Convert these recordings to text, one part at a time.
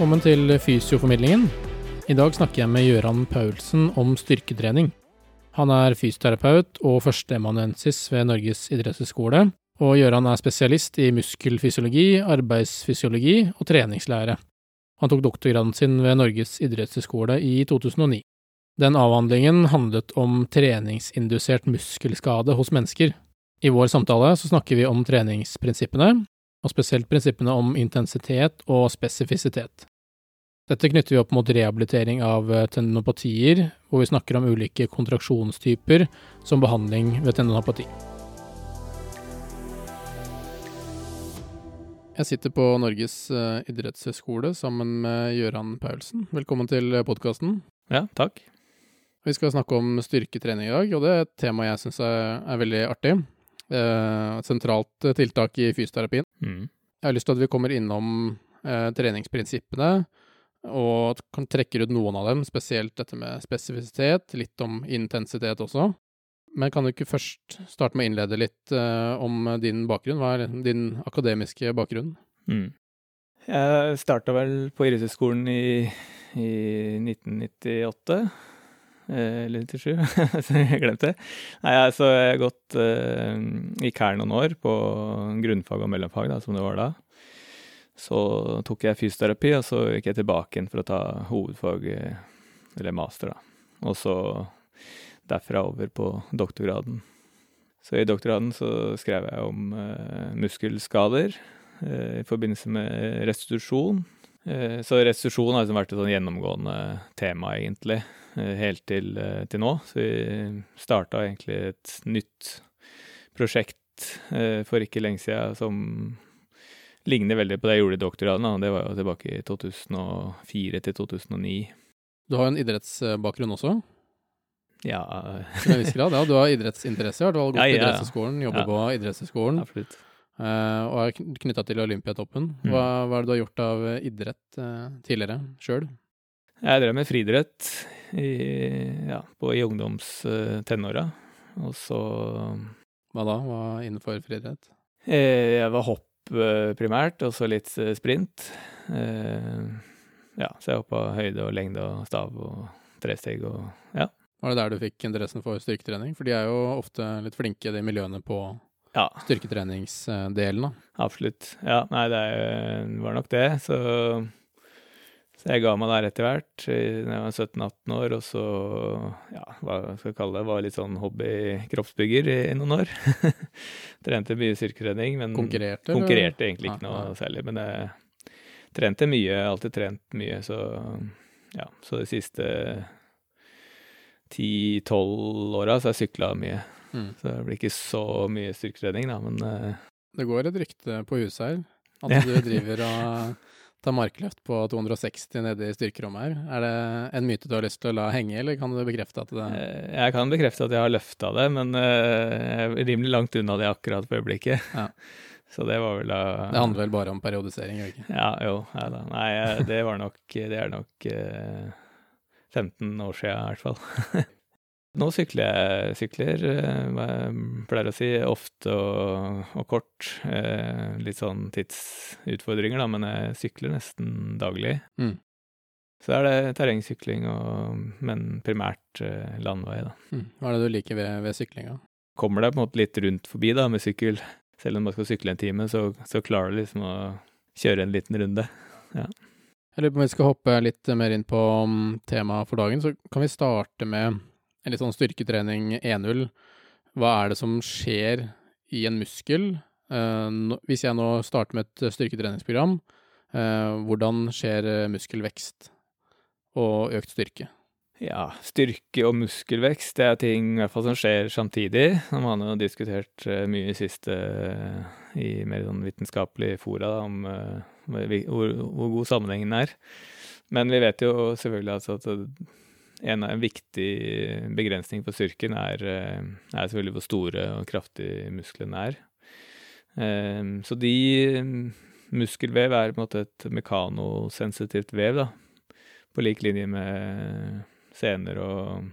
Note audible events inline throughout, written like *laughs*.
Velkommen til Fysioformidlingen. I dag snakker jeg med Gøran Paulsen om styrketrening. Han er fysioterapeut og førsteamanuensis ved Norges idrettshøgskole, og Gøran er spesialist i muskelfysiologi, arbeidsfysiologi og treningslære. Han tok doktorgraden sin ved Norges idrettshøgskole i 2009. Den avhandlingen handlet om treningsindusert muskelskade hos mennesker. I vår samtale så snakker vi om treningsprinsippene, og spesielt prinsippene om intensitet og spesifisitet. Dette knytter vi opp mot rehabilitering av tendinopatier, hvor vi snakker om ulike kontraksjonstyper som behandling ved tendinopati. Jeg sitter på Norges eh, idrettshøgskole sammen med Gøran Paulsen. Velkommen til podkasten. Ja, takk. Vi skal snakke om styrketrening i dag, og det er et tema jeg syns er, er veldig artig. Eh, et sentralt tiltak i fysioterapien. Mm. Jeg har lyst til at vi kommer innom eh, treningsprinsippene, og kan trekke ut noen av dem, spesielt dette med spesifisitet, litt om intensitet også. Men kan du ikke først starte med å innlede litt eh, om din bakgrunn? Hva er din akademiske bakgrunn? Mm. Jeg starta vel på idrettshøyskolen i, i 1998. Eh, eller 97, *laughs* så jeg glemte det. Nei, altså, jeg har gått eh, i Kern noen år på grunnfag og mellomfag, da, som det var da. Så tok jeg fysioterapi, og så gikk jeg tilbake igjen for å ta hovedfag, eh, eller master, da. Og så derfra over på doktorgraden. Så i doktorgraden så skrev jeg om eh, muskelskader eh, i forbindelse med restitusjon. Eh, så restitusjon har liksom vært et sånn gjennomgående tema, egentlig. Eh, helt til, eh, til, nå. Så vi starta egentlig et nytt prosjekt eh, for ikke lenge siden som ligner veldig på det jeg gjorde i doktorgraden. Da. Det var jo tilbake i 2004 til 2009. Du har jo en idrettsbakgrunn også? Ja. Til en viss grad, ja. Du har idrettsinteresse, har du gått ja, på ja, idrettshøyskolen, jobber ja. på idrettshøyskolen, Absolutt. uh, og er knytta til Olympiatoppen. Mm. Hva, hva er det du har gjort av idrett uh, tidligere sjøl? Jeg drev med friidrett i, ja, på, i ungdomstenåra, og så Hva da? Hva innenfor friidrett? eh, Jeg var hopp eh, primært, og så litt eh, sprint. Eh, ja, så jeg hoppa høyde og lengde og stav og tresteg og ja. Var det der du fikk interessen for styrketrening? For de er jo ofte litt flinke, de miljøene på Ja, styrketreningsdelen, da. absolutt. Ja, nei, det var nok det. Så, så jeg ga meg der etter hvert, da jeg var 17-18 år, og så, ja, hva skal jeg kalle det, var litt sånn hobby-kroppsbygger i, i noen år. *laughs* Trente mye styrkeredning, men Konkurrerte? konkurrerte egentlig ikke noe særlig. Men jeg trente mye, alltid trent mye, så ja, så de siste ti-tolv åra så har jeg sykla mye. Mm. Så det blir ikke så mye styrkeredning, da, men uh... Det går et rykte på huset her, at Ja. du driver og tar markløft på 260 nede i styrkerommet her. Er det en myte du har lyst til å la henge, eller kan du bekrefte at det eh, jeg kan bekrefte at jeg har løfta det, men eh, jeg er rimelig langt unna det akkurat på øyeblikket. Ja. *laughs* Så det var vel da Det handler vel bare om periodisering, gjør det ikke? Ja, jo. Ja, da. Nei, eh, det var nok Det er nok eh, 15 år sia, i hvert fall. *laughs* Nå sykler jeg sykler, eh, jeg pleier å si, ofte og, og kort. Eh, litt sånn tidsutfordringer, da, men jeg sykler nesten daglig. Mm. Så er det terrengsykling, og, men primært eh, landvei, da. Mm. Hva er det du liker ved, ved syklinga? Kommer deg på en måte litt rundt forbi da, med sykkel. Selv om man skal sykle en time, så, så klarer du liksom å kjøre en liten runde. Jeg lurer på om vi skal hoppe litt mer inn på um, temaet for dagen. Så kan vi starte med en litt sånn styrketrening 1-0. Hva er det som skjer i en muskel? Eh, hvis jeg nå starter med et styrketreningsprogram, eh, hvordan skjer eh, muskelvekst og økt styrke? Ja, styrke og muskelvekst, det er ting i hvert fall som skjer samtidig. Man har diskutert mye i siste i mer sånn vitenskapelige fora da, om hvor hvor god sammenhengen er. Men vi vet jo selvfølgelig altså at en, en viktig begrensning for styrken er, eh, er selvfølgelig hvor store og kraftige musklene er. Eh, Så de muskelvev er på en måte et mekanosensitivt vev, da. På lik linje med sener og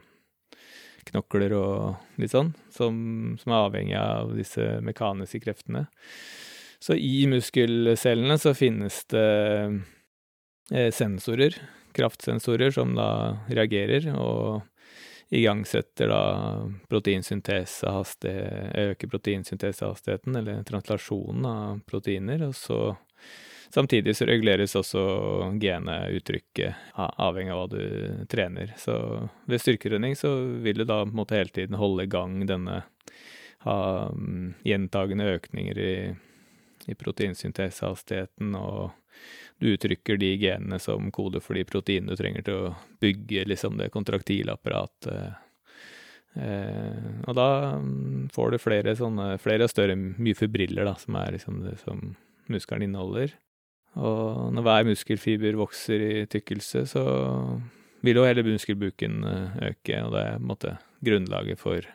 knokler og litt sånn, som, som er avhengig av disse mekaniske kreftene. Så i muskelcellene så finnes det eh, sensorer, kraftsensorer, som da reagerer og igangsetter da proteinsyntesehastigheten Øker proteinsyntesehastigheten, eller translasjonen av proteiner, og så Samtidig så reguleres også geneuttrykket avhengig av hva du trener. Så ved styrketrening så vil du da på en måte hele tiden holde i gang denne Ha um, gjentagende økninger i, i proteinsyntesehastigheten, og du uttrykker de genene som kode for de proteinene du trenger til å bygge liksom det kontraktilapparatet. Eh, og da får du flere sånne, flere og større myfibriller, da, som er liksom det som muskelen inneholder. Og når hver muskelfiber vokser i tykkelse, så vil jo hele muskelbuken øke, og det er på en måte grunnlaget for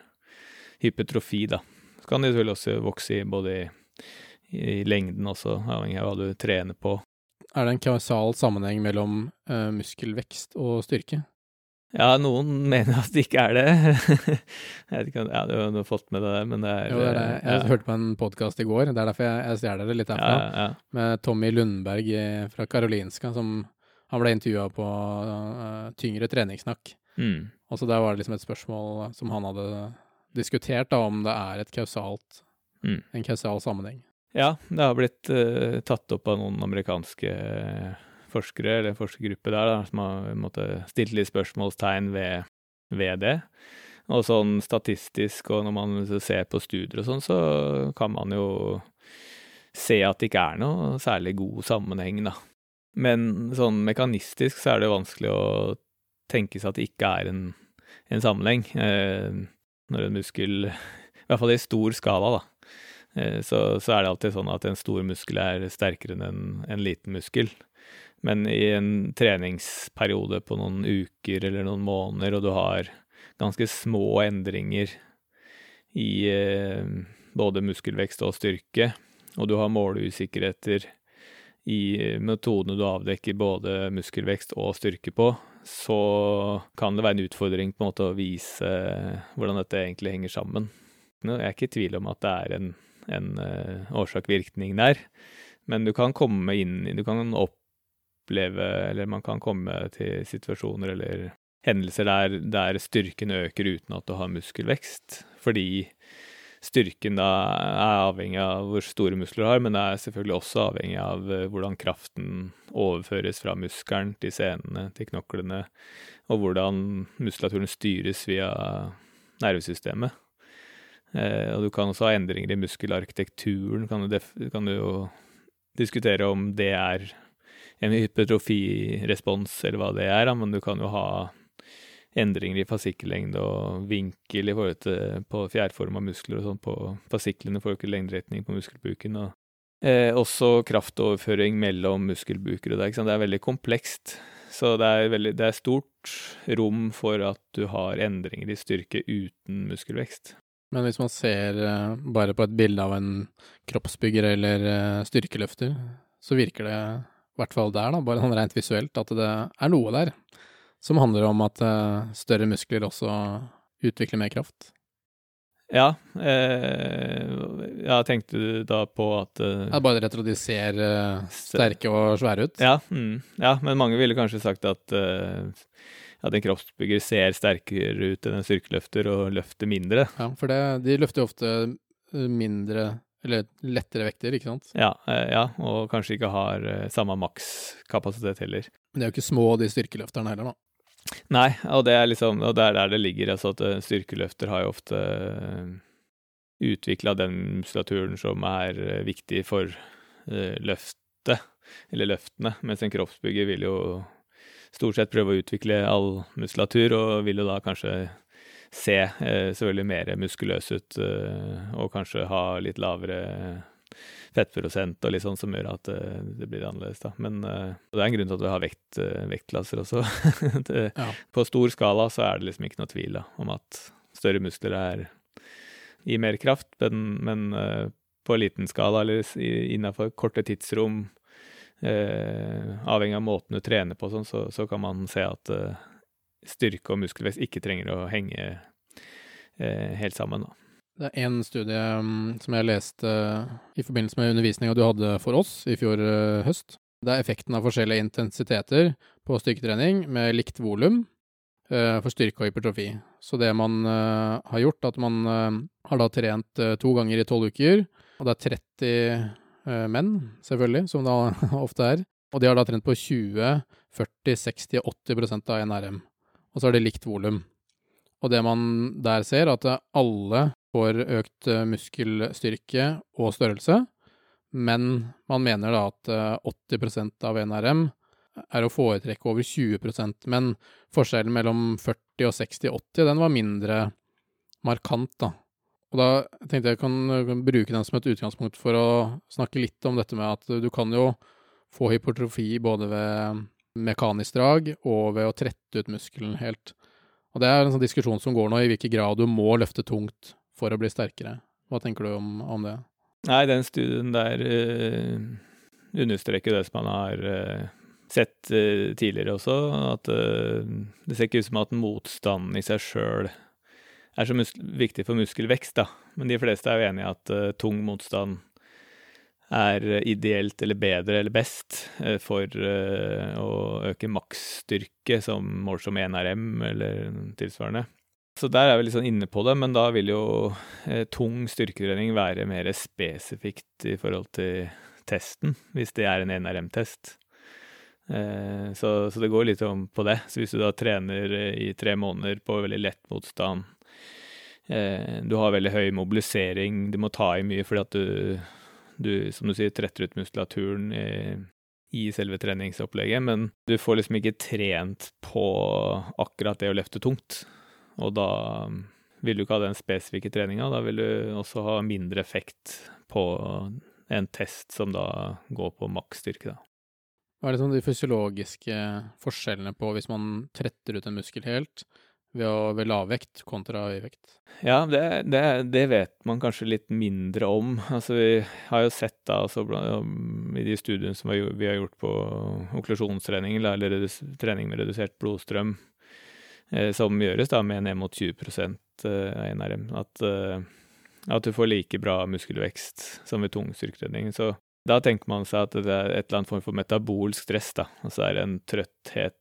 hypetrofi, da. Så kan det selvfølgelig også vokse i både i, i lengden også, avhengig av hva du trener på. Er det en kausal sammenheng mellom uh, muskelvekst og styrke? Ja, noen *laughs* mener at det ikke er det. jeg vet ikke, ja, Du har fått med deg det, men det er Jo, det er det. Jeg ja. hørte på en podkast i går, det er derfor jeg, jeg stjeler det litt herfra, ja, med Tommy Lundberg fra Karolinska, som han ble intervjua på uh, Tyngre treningssnakk. Mm. Og så der var det liksom et spørsmål som han hadde diskutert, da, om det er et kausalt, mm. en kausal sammenheng. Ja, det har blitt uh, tatt opp av noen amerikanske forskere, eller forskergruppe der, da, som har måtte, stilt litt spørsmålstegn ved, ved, det. Og sånn statistisk, og når man ser på studier og sånn, så kan man jo se at det ikke er noe særlig god sammenheng, da. Men sånn mekanistisk så er det vanskelig å tenke seg at det ikke er en, en sammenheng. Eh, når en muskel I hvert fall i stor skala, da. Eh, så, så, er det alltid sånn at en stor muskel er sterkere enn en, en liten muskel. Men i en treningsperiode på noen uker eller noen måneder, og du har ganske små endringer i eh, både muskelvekst og styrke, og du har måleusikkerheter i metodene du avdekker både muskelvekst og styrke på, så kan det være en utfordring på en måte å vise hvordan dette egentlig henger sammen. Jeg er ikke i tvil om at det er en, en uh, årsak-virkning der, men du kan komme inn Du kan oppleve, eller man kan komme til situasjoner eller hendelser der, der styrken øker uten at du har muskelvekst, fordi styrken da er avhengig av hvor store muskler du har, men det er selvfølgelig også avhengig av eh, hvordan kraften overføres fra muskelen til senene, til knoklene, og hvordan muskulaturen styres via nervesystemet. Eh, og du kan også ha endringer i muskelarkitekturen, kan du, kan du jo diskutere om det er en hypertrofirespons eller hva det er, men du kan jo ha endringer i fascikkellengde og vinkel i forhold til på av muskler og sånn på fasciklene får jo ikke lengderetning på muskelbuken. og eh, Også kraftoverføring mellom muskelbuker og det. Det er veldig komplekst. Så det er, veldig, det er stort rom for at du har endringer i styrke uten muskelvekst. Men hvis man ser uh, bare på et bilde av en kroppsbygger eller uh, styrkeløfter, så virker det, i hvert fall der, da, bare sånn rent visuelt, at det er noe der som handler om at uh, større muskler også utvikler mer kraft. Ja, eh, ja, tenkte du da på at eh, ja, Bare rett og slett de ser eh, sterke og svære ut? Ja, mm, ja, men mange ville kanskje sagt at, uh, at en kroppsbygger ser sterkere ut enn en styrkeløfter og løfter mindre. Ja, for det, de løfter ofte mindre eller lettere vekter, ikke sant? Ja, ja og kanskje ikke har samme makskapasitet heller. Men det er jo ikke små, de styrkeløfterne heller, da. Nei, og det er liksom Og det er der det ligger. Altså at eh, styrkeløfter har jo ofte eh, utvikla den muskulaturen som er viktig for løftet, eller løftene, mens en kroppsbygger vil jo stort sett prøve å utvikle all muskulatur, og vil jo da kanskje se selvfølgelig mer muskuløs ut, og kanskje ha litt lavere fettprosent og litt sånn som gjør at uh, det blir annerledes, da. Men det er en grunn til at vi har vekt, vektklasser også. *laughs* det, ja. På stor skala så er det liksom ikke noe tvil da, om at større muskler er gir mer kraft, men, men på liten skala eller innafor korte tidsrom, avhengig av måten du trener på, sånn, så, så, kan man se at styrke og muskelvekst ikke trenger å henge helt sammen. da. Det er én studie um, som jeg leste i forbindelse med undervisninga du hadde for oss i fjor høst. Det er effekten av forskjellige intensiteter på styrketrening med likt volum eh, for styrke og hypertrofi. Så det man eh, har gjort, at man eh, har da trent eh, to ganger i tolv uker, og det er 30 eh, menn, selvfølgelig, som det *laughs* ofte er. Og de har da trent på 20, 40, 60, 80% av NRM. Og så er det likt volum. Og det man der ser, er at alle får økt eh, muskelstyrke og størrelse, men man mener da at 80 eh, av NRM er å foretrekke over 20% men forskjellen mellom 40 og 60-80, den var mindre markant, da. Og da tenkte jeg kan, kan bruke den som et utgangspunkt for å snakke litt om dette med at du kan jo få hypertrofi både ved mekanisk drag og ved å trette ut muskelen helt. Og det er en sånn diskusjon som går nå, i hvilken grad du må løfte tungt for å bli sterkere. Hva tenker du om, om det? Nei, den studien der øh, understreker det som man har øh, sett øh, tidligere også, at det ser ikke ut som at motstanden i seg sjøl er så viktig for muskelvekst, da. Men de fleste er jo enig i at tung motstand er ideelt eller bedre eller best uh, for uh, å øke maksstyrke, som mål som 1RM eller tilsvarende. Så der er vi litt sånn inne på det, men da vil jo eh, tung styrketrening være mer spesifikt i forhold til testen, hvis det er en NRM-test. Eh, så, så, det går litt om på det. Så hvis du da trener i tre måneder på veldig lett motstand, eh, du har veldig høy mobilisering, du må ta i mye fordi at du du, som du sier, tretter ut muskulaturen i, i selve treningsopplegget, men du får liksom ikke trent på akkurat det å løfte tungt. Og da vil du ikke ha den spesifikke treninga, da vil du også ha mindre effekt på en test som da går på maksstyrke, da. Hva er liksom de fysiologiske forskjellene på hvis man tretter ut en muskel helt, ved, å, ved lavvekt kontra høyvekt? Ja, det, det, det, vet man kanskje litt mindre om. *laughs* Altså, vi har jo sett da, altså, i de studiene som vi har gjort på okklusjonstrening, eller trening med redusert blodstrøm, eh, som gjøres da med ned mot 20 eh, av NRM, at, eh, at, du får like bra muskelvekst som ved tungstyrketrening. Så da tenker man seg at det er et eller annet form for metabolsk stress, da. Altså det er en trøtthet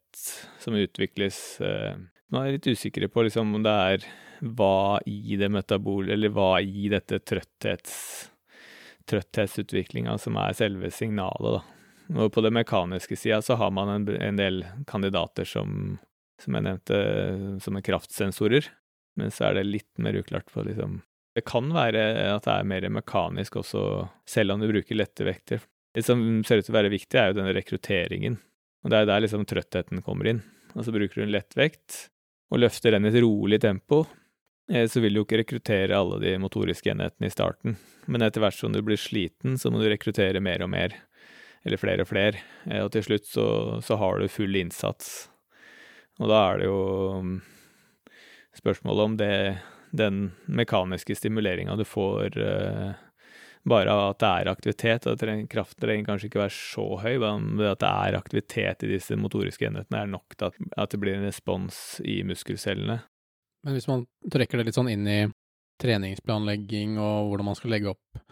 som utvikles eh, nå er jeg litt usikker på liksom, om det er hva i det metabol... Eller hva i dette trøtthets, trøtthetsutviklinga som er selve signalet, da. Og på det mekaniske sida så har man en, en del kandidater som, som jeg nevnte, som er kraftsensorer. Men så er det litt mer uklart på liksom Det kan være at det er mer mekanisk også, selv om du bruker lette vekter. Det som ser ut til å være viktig, er jo denne rekrutteringen. Og det er der liksom trøttheten kommer inn. Og så bruker du en lettvekt, og løfter den i et rolig tempo, eh, så vil du jo ikke rekruttere alle de motoriske enhetene i starten. Men etter hvert som du blir sliten, så må du rekruttere mer og mer. Eller flere og flere. Eh, og til slutt så, så har du full innsats. Og da er det jo mm, spørsmålet om det, den mekaniske stimuleringa du får uh, bare av at det er aktivitet. og Kraften trenger kanskje ikke være så høy, men at det er aktivitet i disse motoriske enhetene, er nok til at, det blir en respons i muskelcellene. Men hvis man trekker det litt sånn inn i treningsplanlegging og hvordan man skal legge opp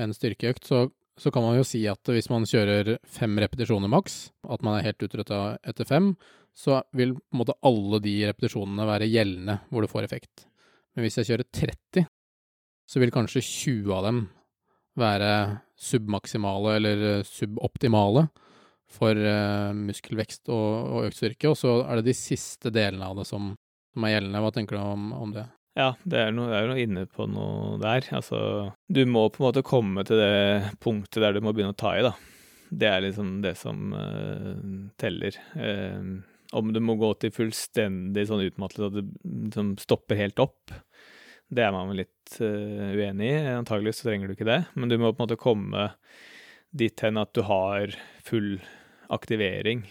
en styrkeøkt, så, så kan man jo si at hvis man kjører fem repetisjoner maks, at man er helt utretta etter fem, så vil på en måte alle de repetisjonene være gjeldende hvor du får effekt. Men hvis jeg kjører 30, så vil kanskje 20 av dem være submaksimale eller eh, suboptimale for uh, muskelvekst og, og, økt styrke, og så er det de siste delene av det som, som er gjeldende. Hva tenker du om, om det? Ja, det er, noe, det er noe inne på noe der. Altså, du må på en måte komme til det punktet der du må begynne å ta i, da. Det er liksom det som uh, teller. Uh, om du må gå til fullstendig sånn utmattelse at du liksom stopper helt opp, det er man litt uh, uenig i. Antagelig så trenger du ikke det, men du må på en måte komme dit hen at du har full aktivering.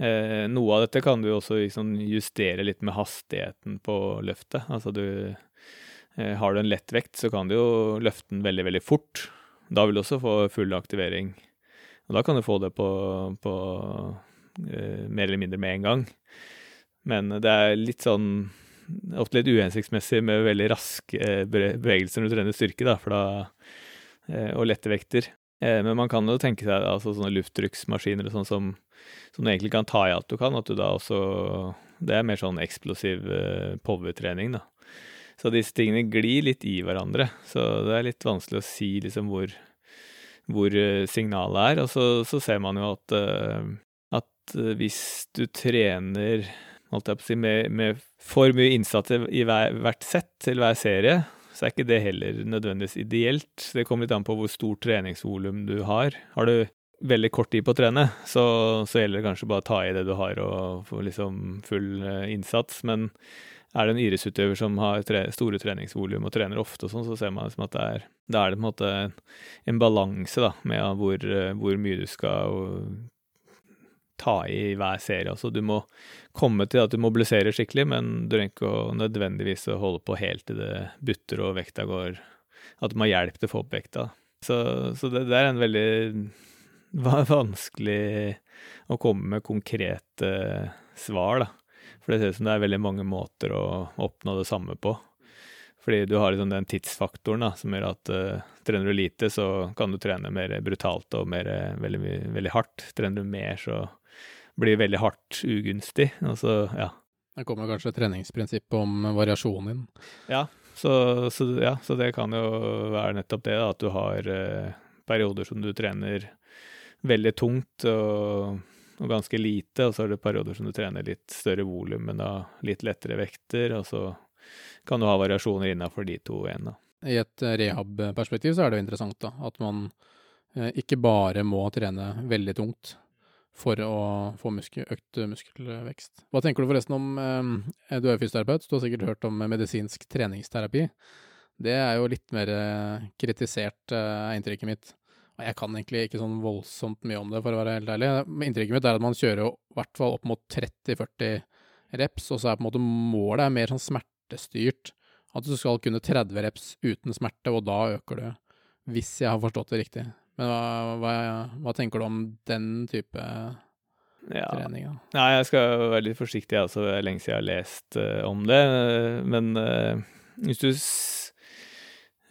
Uh, noe av dette kan du også liksom justere litt med hastigheten på løftet. Altså du uh, Har du en lett vekt, så kan du jo løfte den veldig, veldig fort. Da vil du også få full aktivering. Og da kan du få det på, på mer eller mindre med en gang. Men det er litt sånn ofte litt uhensiktsmessig med veldig raske eh, bevegelser når du trener styrke, da, da, eh, og lette vekter. Eh, men man kan jo tenke seg altså sånne lufttrykksmaskiner og sånn som, som du egentlig kan ta i alt du kan, at du da også Det er mer sånn eksplosiv power-trening, da. Så disse tingene glir litt i hverandre. Så det er litt vanskelig å si liksom hvor, hvor signalet er. Og så, så, ser man jo at, at hvis du trener holdt jeg på å si, med, med for mye innsats i hver, hvert sett til hver serie, så er ikke det heller nødvendigvis ideelt. Det kommer litt an på hvor stort treningsvolum du har. Har du veldig kort tid på å trene, så, så gjelder det kanskje bare å ta i det du har og få liksom full uh, innsats. Men er det en idrettsutøver som har tre, store treningsvolum og trener ofte og sånn, så ser man liksom at det er, det er det på en en, balanse med hvor, uh, hvor mye du skal ta i hver serie. Altså du må komme til at du mobiliserer skikkelig, men du trenger ikke å nødvendigvis å holde på helt til det butter og vekta går At du må ha hjelp til å få opp vekta. Så, så det, det, er en veldig vanskelig å komme med konkrete svar, da. For det ser ut som det er veldig mange måter å oppnå det samme på. Fordi du har liksom den tidsfaktoren da, som gjør at uh, trener du lite, så kan du trene mer brutalt og mer, veldig, veldig hardt. Trener du mer, så blir veldig hardt ugunstig. Altså, ja. Det kommer kanskje treningsprinsippet om variasjonen din. Ja så, så, ja, så, det kan jo være nettopp det, da, at du har eh, perioder som du trener veldig tungt og, og, ganske lite, og så er det perioder som du trener litt større volum, men da litt lettere vekter, og så kan du ha variasjoner innafor de to igjen. da. I et rehab-perspektiv så er det jo interessant da, at man eh, ikke bare må trene veldig tungt for å få muskel, økt muskelvekst. Hva tenker du forresten om eh, Du er fysioterapeut, du har sikkert hørt om medisinsk treningsterapi. Det er jo litt mer eh, kritisert, er inntrykket mitt. Og jeg kan egentlig ikke sånn voldsomt mye om det, for å være helt ærlig. Inntrykket mitt er at man kjører jo i hvert fall opp mot 30-40 reps, og så er på en måte målet er mer sånn smertestyrt. At du skal kunne 30 reps uten smerte, og da øker du. Hvis jeg har forstått det riktig. Men hva, hva, hva, tenker du om den type ja. trening? Da? Nei, jeg skal være litt forsiktig, også. Det er lenge siden jeg har lest uh, om det. Men uh, hvis du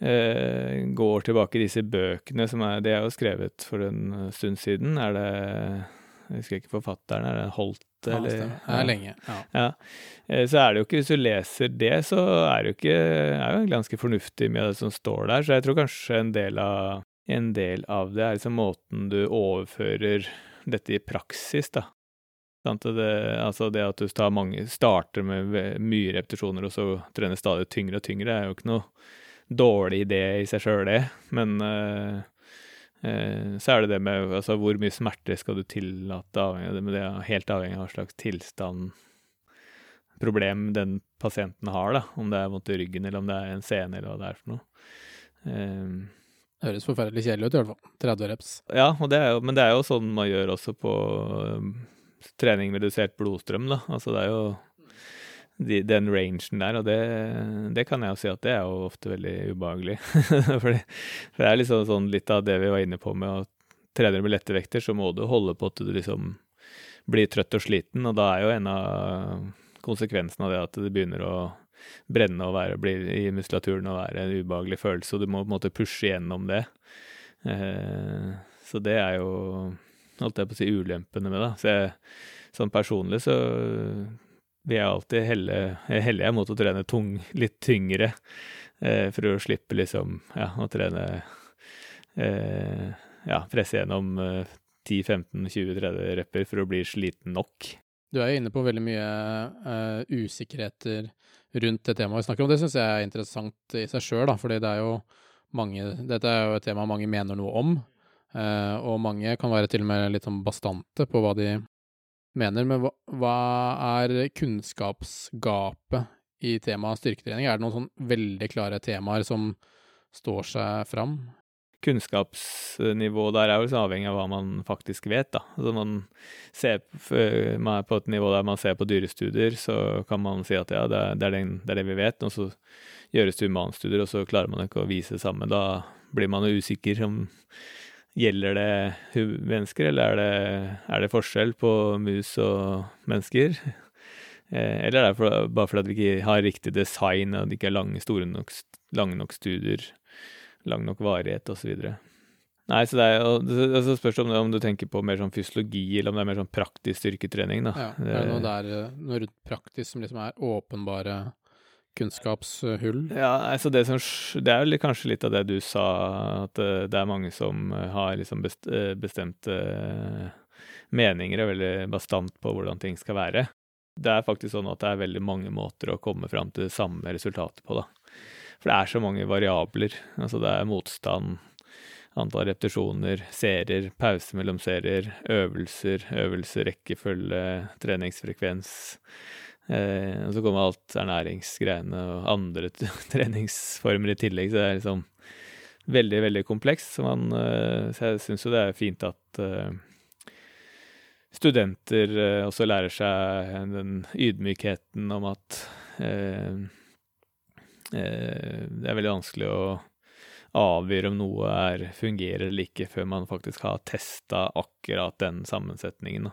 uh, går tilbake i disse bøkene som er Det er jo skrevet for en stund siden. Er det Jeg husker ikke forfatteren. Er det Holt? Ja, eller, det er lenge. Ja. ja. Så er det jo ikke, hvis du leser det, så er det jo ikke er jo ganske fornuftig med det som står der. Så jeg tror kanskje en del av en del av det er liksom måten du overfører dette i praksis, da. Det, altså det at du mange, starter med mye repetisjoner og så trener stadig tyngre og tyngre, er jo ikke noe dårlig idé i seg sjøl, det. Men uh, uh, så er det det med altså, hvor mye smerte skal du tillate, avhengig, av det, det er helt avhengig av hva slags tilstand, problem den pasienten har, da. Om det er vondt i ryggen, eller om det er en sene, eller hva det er for noe. Uh, Høres forferdelig kjedelig ut, i hvert fall. 30 reps. Ja, det jo, men det er jo sånn man gjør også på um, trening med redusert blodstrøm, da. Altså det er jo de, den rangen der, og det, det, kan jeg jo si at det er jo ofte veldig ubehagelig. *laughs* for, det, for det er liksom sånn litt av det vi var inne på med å trene med lette vekter, så må du holde på at du liksom blir trøtt og sliten, og da er jo en av konsekvensene av det at det begynner å brenne og være, bli i muskulaturen og være en ubehagelig følelse, og du må på en måte pushe gjennom det. Eh, så det er jo holdt jeg på å si ulempene med det. Så sånn personlig så vil jeg alltid helle, jeg mot å trene tung, litt tyngre, eh, for å slippe liksom ja, å trene eh, ja, presse gjennom 10-15-20-30 repper for å bli sliten nok. Du er jo inne på veldig mye uh, usikkerheter rundt det temaet vi snakker om. Det syns jeg er interessant i seg sjøl, fordi det er jo mange Dette er jo et tema mange mener noe om, uh, og mange kan være til og med litt sånn bastante på hva de mener. Men hva, hva er kunnskapsgapet i temaet styrketrening? Er det noen sånn veldig klare temaer som står seg fram? Kunnskapsnivå der er jo så avhengig av hva man faktisk vet. da. Altså man, ser, man er på et nivå der man ser på dyrestudier, så kan man si at ja, det er, det den, det, er det vi vet. Og så gjøres det humanstudier, og så klarer man ikke å vise det samme. Da blir man jo usikker om Gjelder det mennesker, eller er det, er det forskjell på mus og mennesker? Eh, eller er det bare fordi vi ikke har riktig design, og det ikke er lange, store nok, lange nok studier lang nok varighet osv. Nei, så det er jo det, så spørs om, det, om du tenker på mer sånn fysiologi, eller om det er mer sånn praktisk styrketrening, da. Ja, er det noe der eh, noe rundt praktisk som liksom er åpenbare kunnskapshull? Ja, altså det som Det er jo kanskje litt av det du sa, at eh, det er mange som eh, har liksom best, bestemte meninger, og veldig bastant på hvordan ting skal være. Det er faktisk sånn at det er veldig mange måter å komme fram til det samme resultatet på, da. For det er så mange variabler. Altså det er motstand, antall repetisjoner, serier, pause mellom serier, øvelser, øvelser, rekkefølge, treningsfrekvens. Eh, og så kommer alt ernæringsgreiene og andre *laughs* treningsformer i tillegg, så det er liksom veldig, veldig komplekst. Så, man, eh, så jeg syns jo det er fint at eh, studenter eh, også lærer seg den ydmykheten om at eh, det er veldig vanskelig å avgjøre om noe er, fungerer eller ikke, før man faktisk har testa akkurat den sammensetningen.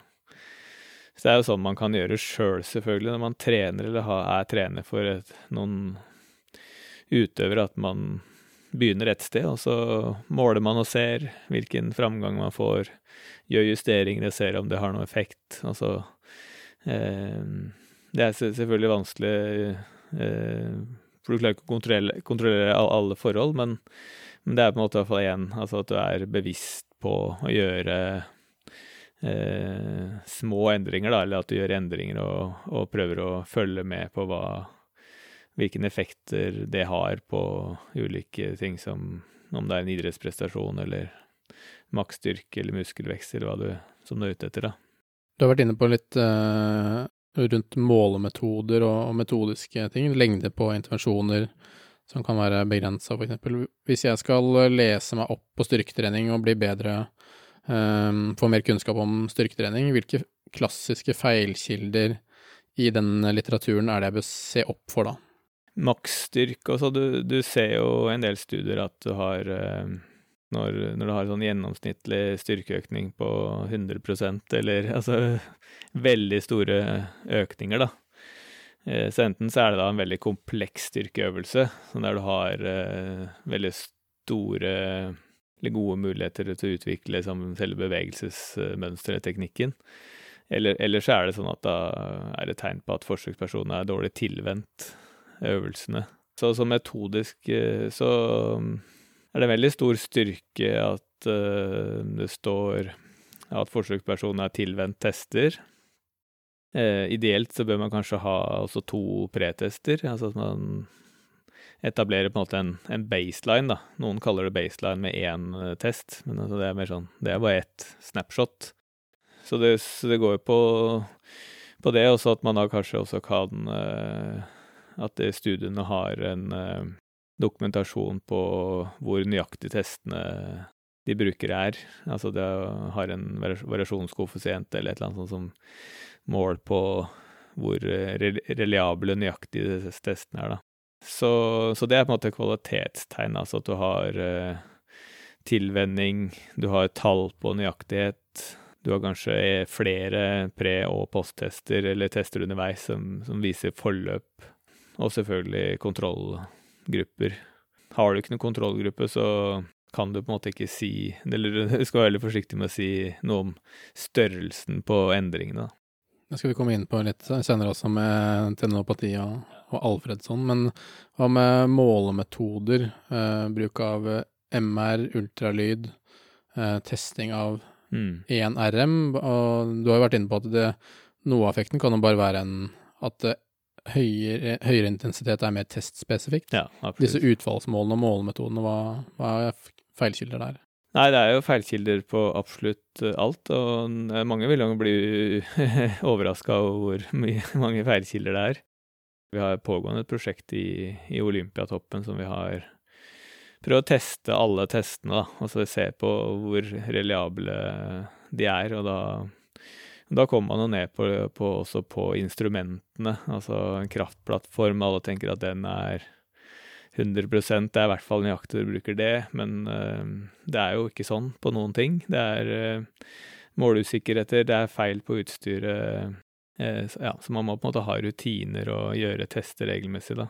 Så det er jo sånn man kan gjøre sjøl, selv, selvfølgelig, når man trener eller er trener for et, noen utøvere, at man begynner et sted, og så måler man og ser hvilken framgang man får, gjør justeringer og ser om det har noen effekt. Altså eh, Det er selvfølgelig vanskelig eh, for du klarer ikke å kontrollere, kontrollere alle forhold, men, men, det er på en måte i hvert fall igjen altså at du er bevisst på å gjøre eh, små endringer, da, eller at du gjør endringer og, og, prøver å følge med på hva, hvilke effekter det har på ulike ting som om det er en idrettsprestasjon eller maksstyrke eller muskelvekst eller hva du som du er ute etter, da. Du har vært inne på litt uh, rundt målemetoder og, og, metodiske ting, lengde på intervensjoner som kan være begrensa, f.eks. Hvis jeg skal lese meg opp på styrketrening og bli bedre, um, få mer kunnskap om styrketrening, hvilke klassiske feilkilder i den litteraturen er det jeg bør se opp for da? Maksstyrke også, du, du ser jo en del studier at du har uh når, når, du har sånn gjennomsnittlig styrkeøkning på 100% eller *laughs* altså veldig store økninger, da. Eh, så enten så er det da en veldig kompleks styrkeøvelse, sånn der du har eh, veldig store eller gode muligheter til å utvikle liksom, selve bevegelsesmønsteret, teknikken. Eller, eller, så er det sånn at da er det tegn på at forsøkspersonen er dårlig tilvendt øvelsene. Så, så metodisk eh, så er det veldig stor styrke at uh, det står at forsøkspersonen er tilvendt tester. Uh, ideelt så bør man kanskje ha også to pretester, altså at man etablerer på en måte en, en baseline, da. Noen kaller det baseline med én uh, test, men altså det er mer sånn Det er bare ett snapshot. Så det, så det går jo på, på det, også at man da kanskje også kan At studiene har en dokumentasjon på hvor nøyaktig testene de bruker er. Altså det har en variasjonskoeffisient eller et eller annet sånt som mål på hvor reliable nøyaktige disse testene er, da. Så, så, det er på en måte kvalitetstegn, altså at du har uh, tilvenning, du har tall på nøyaktighet, du har kanskje flere pre- og posttester eller tester underveis som, som viser forløp, og selvfølgelig kontroll grupper. Har du ikke noen kontrollgruppe, så kan du på en måte ikke si Eller *laughs* du skal være veldig forsiktig med å si noe om størrelsen på endringene. Det skal vi komme inn på litt senere også, med tenopati og, og Alfredsson. Men hva med målemetoder? Eh, bruk av MR, ultralyd, eh, testing av mm. 1RM. Og du har jo vært inne på at det, noe av effekten kan jo bare være en, at høyere, høyere, intensitet er mer testspesifikt. Ja, absolutt. Disse utfallsmålene og målemetodene, hva, hva er feilkilder der? Nei, det er jo feilkilder på absolutt eh, alt, og mange vil jo bli *laughs* overraska over *laughs* hvor mange feilkilder det er. Vi har pågående et prosjekt i, i Olympiatoppen som vi har prøvd å teste alle testene, da, og så se på hvor reliable de er, og da da kommer man jo ned på, på, også på instrumentene, altså en kraftplattform. Alle tenker at den er 100% det er i hvert fall nøyaktig du bruker det, men uh, det er jo ikke sånn på noen ting. Det er uh, måleusikkerheter, det er feil på utstyret. Så, ja, så man må på en måte ha rutiner og gjøre tester regelmessig, da.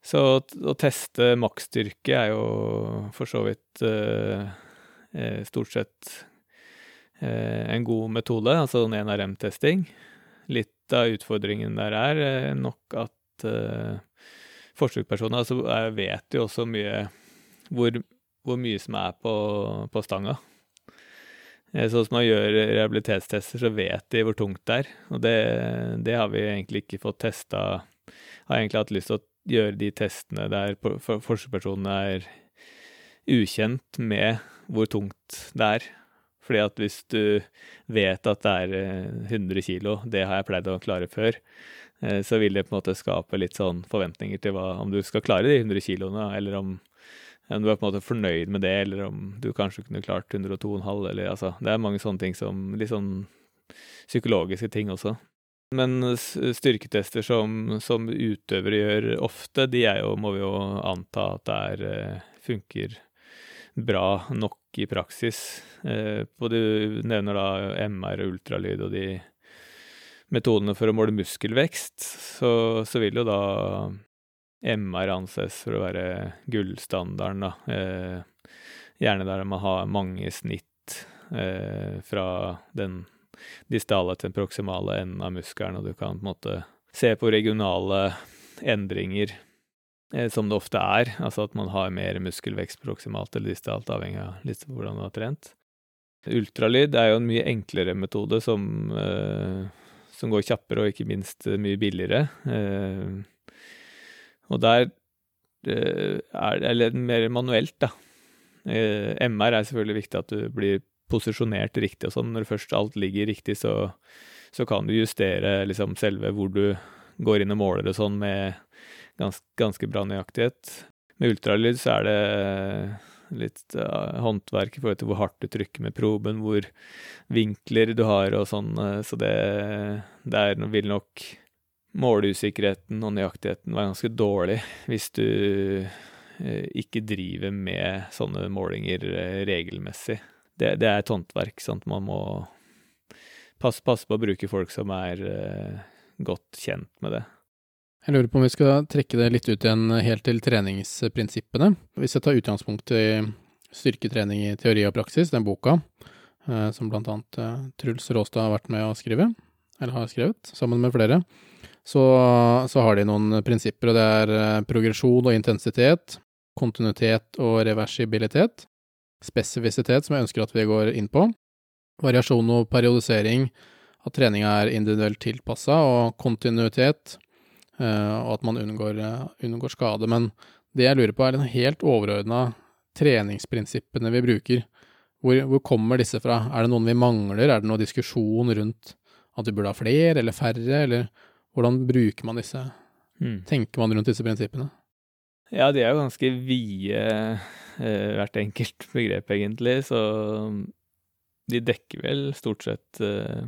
Så å, teste maksstyrke er jo for så vidt eh, stort sett eh, en god metode, altså en NRM-testing. Litt av utfordringen der er eh, nok at eh, forsøkspersoner altså, vet jo også mye hvor, hvor mye som er på, på stanga. Eh, sånn som man gjør rehabilitetstester, så vet de hvor tungt det er. Og det, det har vi egentlig ikke fått testa. Har egentlig hatt lyst til å gjøre de testene der forskerpersonene er ukjent med hvor tungt det er. Fordi at hvis du vet at det er 100 eh, kilo, det har jeg pleid å klare før, eh, så vil det på en måte skape litt sånn forventninger til hva, om du skal klare de 100 kiloene, eller om, om, du er på en måte fornøyd med det, eller om du kanskje kunne klart 102,5, eller altså Det er mange sånne ting som Litt sånn psykologiske ting også. Men styrketester som, som, utøvere gjør ofte, de er jo, må vi jo anta at det er, eh, funker bra nok i praksis. Eh, du nevner da MR og ultralyd og de metodene for å måle muskelvekst, så, så vil jo da MR anses for å være gullstandarden, da. Eh, gjerne der man har mange snitt eh, fra den distale til den proksimale enden av muskelen, og du kan på en måte se på regionale endringer som det ofte er, altså at man har mer muskelvekst proksimalt eller distalt, avhengig av litt hvordan man har trent. Ultralyd er jo en mye enklere metode som, eh, som går kjappere og ikke minst mye billigere. Eh, og der eh, er det mer manuelt, da. Eh, MR er selvfølgelig viktig at du blir posisjonert riktig og sånn. Når først alt ligger riktig, så, så kan du justere liksom selve hvor du går inn og måler og sånn med gans, ganske bra nøyaktighet. Med ultralyd så er det litt uh, håndverk i forhold til hvor hardt du trykker med proben, hvor vinkler du har og sånn, uh, så det Der vil nok måleusikkerheten og nøyaktigheten være ganske dårlig hvis du uh, ikke driver med sånne målinger regelmessig det, det, er et håndverk. Sant? Man må passe, passe, på å bruke folk som er uh, godt kjent med det. Jeg lurer på om vi skal trekke det litt ut igjen helt til treningsprinsippene. Hvis jeg tar utgangspunkt i styrketrening i teori og praksis, den boka uh, som blant annet uh, Truls Råstad har vært med å skrive, eller har skrevet, sammen med flere, så, så har de noen prinsipper, og det er progresjon og intensitet, kontinuitet og reversibilitet, spesifisitet, som jeg ønsker at vi går inn på, variasjon og periodisering, at treninga er individuelt tilpassa, og kontinuitet, eh, og at man unngår, eh, unngår, skade. Men det jeg lurer på, er den helt overordna treningsprinsippene vi bruker. Hvor, hvor, kommer disse fra? Er det noen vi mangler? Er det noe diskusjon rundt at vi burde ha flere eller færre, eller hvordan bruker man disse? Mm. Tenker man rundt disse prinsippene? Ja, de er jo ganske vide Eh, hvert enkelt begrep, egentlig. Så de dekker vel stort sett eh,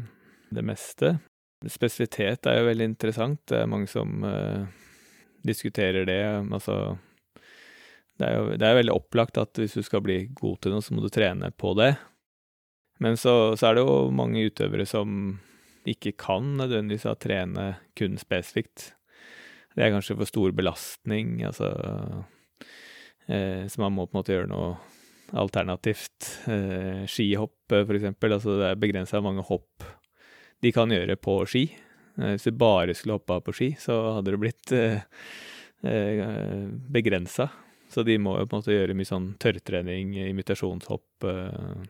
det meste. Spesifitet er jo veldig interessant. Det er mange som uh, diskuterer det. Altså det er jo det er veldig opplagt at hvis du skal bli god til noe, så må du trene på det. Men så, så er det jo mange utøvere som ikke kan nødvendigvis trene kun spesifikt. Det er kanskje for stor belastning. Altså Eh, så man må på en måte gjøre noe alternativt. Eh, skihopp, for eksempel. Altså det er begrensa mange hopp de kan gjøre på ski. Eh, hvis du bare skulle hoppa på ski, så hadde det blitt eh, eh begrensa. Så de må jo på en måte gjøre mye sånn tørrtrening, imitasjonshopp eh,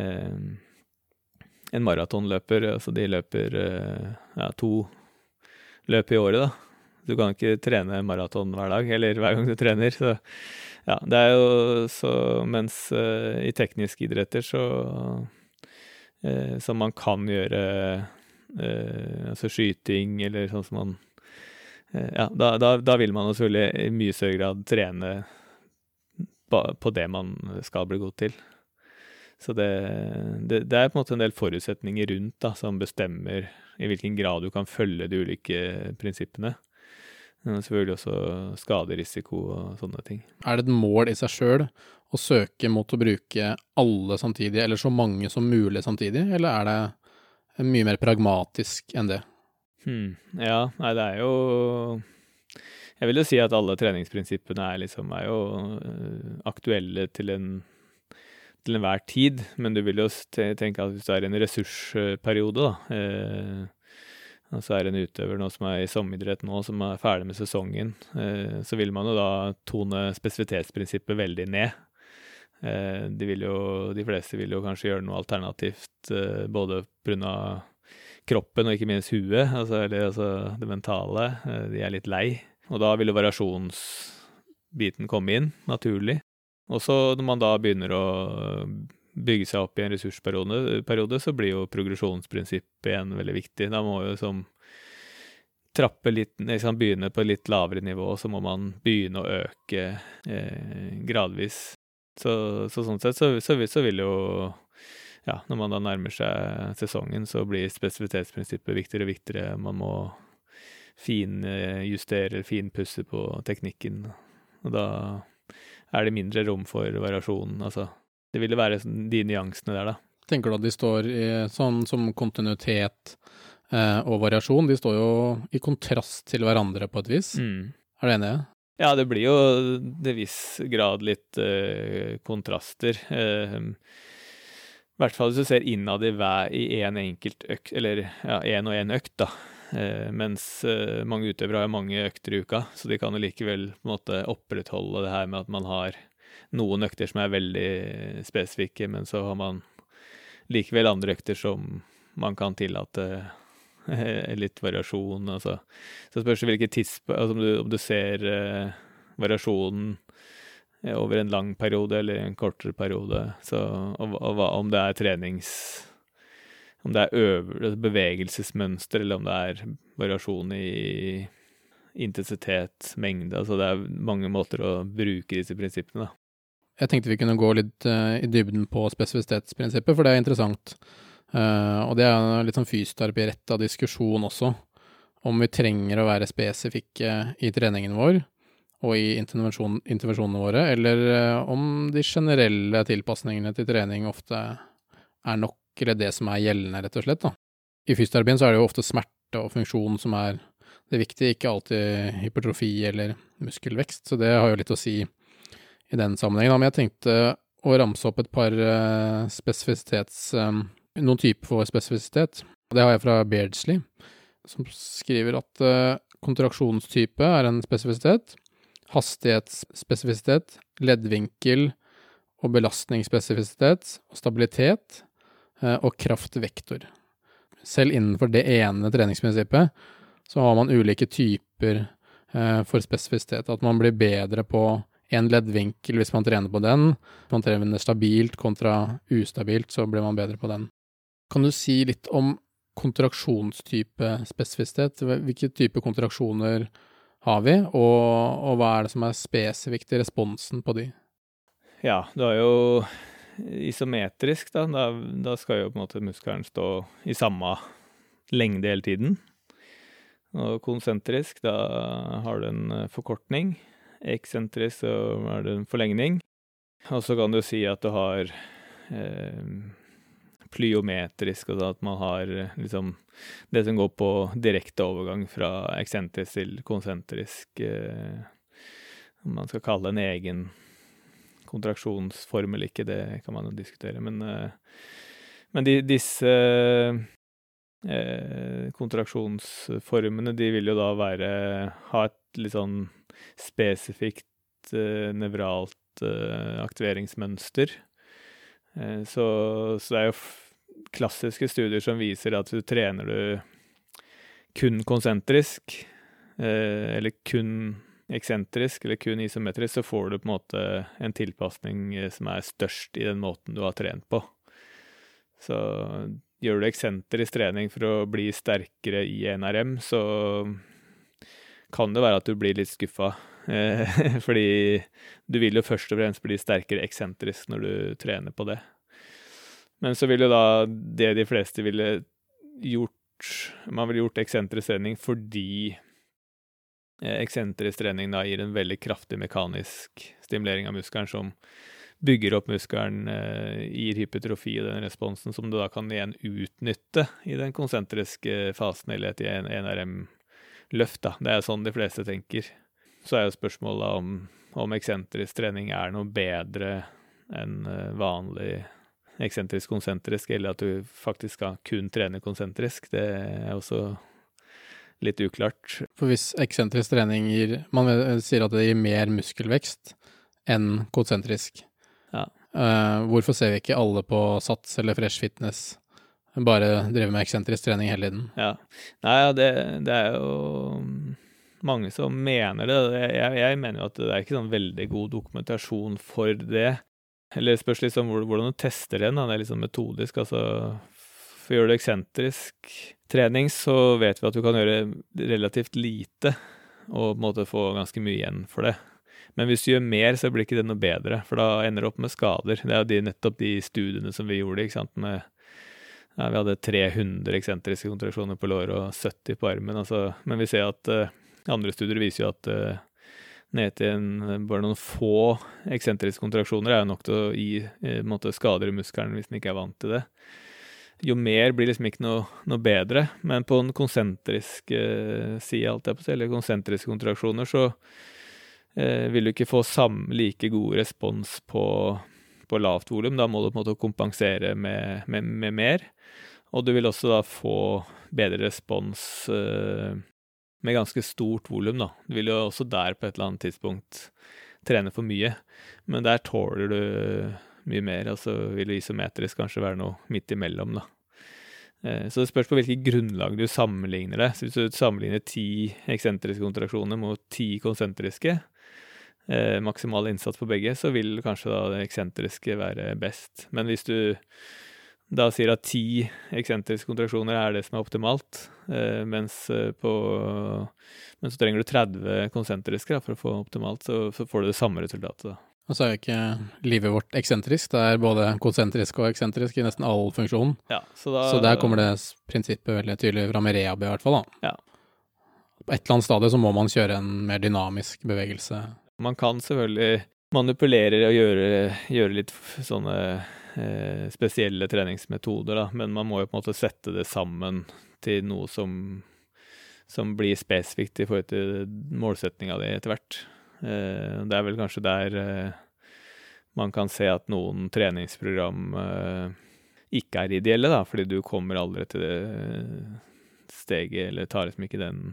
eh, En maratonløper, altså de løper ja, to løp i året, da. Du kan ikke trene maraton hver dag, eller hver gang du trener. Så ja, det er jo så Mens i tekniske idretter så uh, Som man kan gjøre eh, Altså skyting, eller sånn som man Ja, da, da, da, vil man jo selvfølgelig i mye større grad trene på det man skal bli god til. Så det, det, det, er på en måte en del forutsetninger rundt da, som bestemmer i hvilken grad du kan følge de ulike prinsippene. Men selvfølgelig også skaderisiko og sånne ting. Er det et mål i seg sjøl å søke mot å bruke alle samtidig, eller så mange som mulig samtidig, eller er det mye mer pragmatisk enn det? Hmm. Ja, nei, det er jo Jeg vil jo si at alle treningsprinsippene er liksom er jo eh, aktuelle til en til enhver tid, men du vil jo tenke at hvis du er i en ressursperiode, da eh, og så er det en utøver nå som er i sommeridrett nå, som er ferdig med sesongen, eh, så vil man jo da tone spesifitetsprinsippet veldig ned. Eh, de, vil jo, de fleste vil jo kanskje gjøre noe alternativt, eh, både pga. kroppen og ikke minst huet, altså, eller altså det mentale. Eh, de er litt lei. Og da vil jo variasjonsbiten komme inn, naturlig. Og så når man da begynner å bygge seg opp i en ressursperiode, så blir jo progresjonsprinsippet igjen veldig viktig. Da må jo som trappe litt, liksom begynne på et litt lavere nivå, så må man begynne å øke eh, gradvis. Så, så, sånn sett så, så, så, vil jo Ja, når man da nærmer seg sesongen, så blir spesifitetsprinsippet viktigere og viktigere. Man må finjustere, finpusse på teknikken. Og da er det mindre rom for variasjon, altså det ville være de nyansene der, da. Tenker du at de står i sånn som kontinuitet eh, og variasjon, de står jo i kontrast til hverandre på et vis. Mm. Er du enig? Ja, det blir jo til viss grad litt uh, kontraster. Uh, I hvert fall hvis du ser innad i hver i én en enkelt økt, eller ja, én og én økt, da. Uh, mens mange utøvere har mange økter i uka, så de kan jo likevel på en måte opprettholde det her med at man har noen økter som er veldig spesifikke, men så har man likevel andre økter som man kan tillate litt variasjon. Altså. Så spørs det hvilket tidspunkt altså om, om, du ser eh, variasjonen over en lang periode eller en kortere periode. Så, og, og, om det er trenings... Om det er øver, altså bevegelsesmønster, eller om det er variasjon i intensitet, mengde. Altså det er mange måter å bruke disse prinsippene, da. Jeg tenkte vi kunne gå litt uh, i dybden på spesifisitetsprinsippet, for det er interessant. Uh, og det er litt sånn fysioterapiretta diskusjon også, om vi trenger å være spesifikke i treningen vår og i intervensjon, intervensjonene våre, eller uh, om de generelle tilpasningene til trening ofte er nok, eller det som er gjeldende, rett og slett. Da. I fysioterapien så er det jo ofte smerte og funksjon som er det viktige, ikke alltid hypertrofi eller muskelvekst, så det har jo litt å si i den sammenhengen. Men jeg tenkte å ramse opp et par uh, spesifisitets... Noen typer for spesifisitet. Det har jeg fra Beardsley, som skriver at uh, kontraksjonstype er en spesifisitet. Hastighetsspesifisitet, leddvinkel og belastningsspesifisitet og stabilitet uh, og kraftvektor. Selv innenfor det ene treningsprinsippet så har man ulike typer for spesifisitet. At man blir bedre på én leddvinkel hvis man trener på den. Hvis man trener stabilt kontra ustabilt, så blir man bedre på den. Kan du si litt om kontraksjonstype spesifisitet? Hvilke type kontraksjoner har vi, og, og hva er det som er spesifikt i responsen på de? Ja, du har jo isometrisk, da. da. Da skal jo på en måte muskelen stå i samme lengde hele tiden. Og konsentrisk, da har du en forkortning eksentrisk, så er det en forlengning. Og så kan du si at du har eh, plyometrisk, altså at man har liksom det som går på direkte overgang fra eksentrisk til konsentrisk. Eh, om man skal kalle det en egen kontraksjonsform eller ikke, det kan man jo diskutere. Men, eh, men de, disse eh, kontraksjonsformene, de vil jo da være Ha et litt sånn spesifikt uh, nevralt uh, aktiveringsmønster. Så, så, det er jo klassiske studier som viser at du trener du kun konsentrisk, eller kun eksentrisk eller kun isometrisk, så får du på en måte en tilpasning som er størst i den måten du har trent på. Så gjør du eksentrisk trening for å bli sterkere i NRM, så kan det være at du blir litt skuffa. Eh, *laughs* fordi du vil jo først og fremst bli sterkere eksentrisk når du trener på det. Men så vil jo da det de fleste ville gjort Man ville gjort eksentrisk trening fordi eh, eksentrisk trening da gir en veldig kraftig mekanisk stimulering av muskelen som bygger opp muskelen, eh, gir hypotrofi og den responsen som du da kan igjen utnytte i den konsentriske fasen eller et NRM løft, da. Det er sånn de fleste tenker. Så er jo spørsmålet om, om eksentrisk trening er noe bedre enn vanlig vanlig eksentrisk konsentrisk, eller at du faktisk skal kun trene konsentrisk. Det er også litt uklart. For hvis eksentrisk trening gir Man sier at det gir mer muskelvekst enn konsentrisk. Ja. Uh, hvorfor ser vi ikke alle på Sats eller Fresh Fitness bare drive med eksentrisk trening hele tiden? Ja. Nei, ja, det, det, er jo mange som mener det. Jeg, jeg, mener jo at det er ikke sånn veldig god dokumentasjon for det. Eller spørs liksom hvordan du tester den. Det er liksom metodisk. Altså for å gjøre det eksentrisk trening, så vet vi at du kan gjøre relativt lite og på en måte få ganske mye igjen for det. Men hvis du gjør mer, så blir ikke det noe bedre, for da ender du opp med skader. Det er jo de, nettopp de studiene som vi gjorde, ikke sant, med ja, Vi hadde 300 eksentriske kontraksjoner på låret og 70 på armen, altså, men vi ser at uh, andre studier viser jo at uh, ned til en, bare noen få eksentriske kontraksjoner er jo nok til å gi uh, måte, skader i muskelen hvis en ikke er vant til det. Jo mer blir liksom ikke noe, noe bedre, men på en konsentrisk side, alt jeg på eller konsentriske kontraksjoner, så eh, vil du ikke få sam, like god respons på, på lavt volum. Da må du på en måte kompensere med, med, med, mer. Og du vil også da få bedre respons eh, med ganske stort volum, da. Du vil jo også der på et eller annet tidspunkt trene for mye, men der tåler du mye mer. og så vil det isometrisk kanskje være noe midt imellom, da. Eh, så det spørs på hvilket grunnlag du sammenligner det. Så hvis du sammenligner ti eksentriske kontraksjoner mot ti konsentriske, eh, maksimal innsats på begge, så vil kanskje da det eksentriske være best. Men hvis du da sier at ti eksentriske kontraksjoner er det som er optimalt, eh, mens eh, på mens så trenger du 30 konsentriske da, for å få optimalt, så, så får du det samme resultatet. da. Og så er jo ikke livet vårt eksentrisk, det er både konsentrisk og eksentrisk i nesten all funksjon. Ja, så, da, så der kommer det prinsippet veldig tydelig fra med rehab i hvert fall, da. Ja. På et eller annet stadium så må man kjøre en mer dynamisk bevegelse man kan selvfølgelig manipulere og gjøre, gjøre litt sånne eh, spesielle treningsmetoder, da, men man må jo på en måte sette det sammen til noe som, som blir spesifikt i forhold til målsettinga di etter hvert. Eh, det er vel kanskje der eh, man kan se at noen treningsprogram eh, ikke er ideelle, da, fordi du kommer aldri til det steget, eller tar liksom ikke den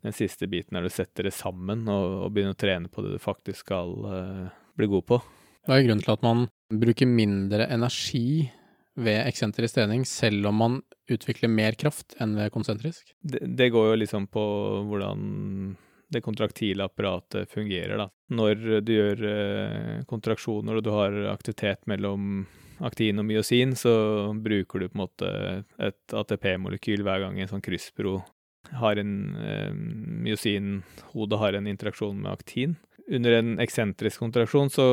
den siste biten der du setter det sammen og, og begynner å trene på det du faktisk skal uh, bli god på. Hva er grunnen til at man bruker mindre energi ved eksentrisk trening, selv om man utvikler mer kraft enn ved konsentrisk? Det, det går jo liksom på hvordan det kontraktile apparatet fungerer, da. Når du gjør eh, kontraksjoner og du har aktivitet mellom aktin og myosin, så bruker du på en måte et ATP-molekyl hver gang en sånn krysspro har en eh, Myosin-hodet har en interaksjon med aktin. Under en eksentrisk kontraksjon så,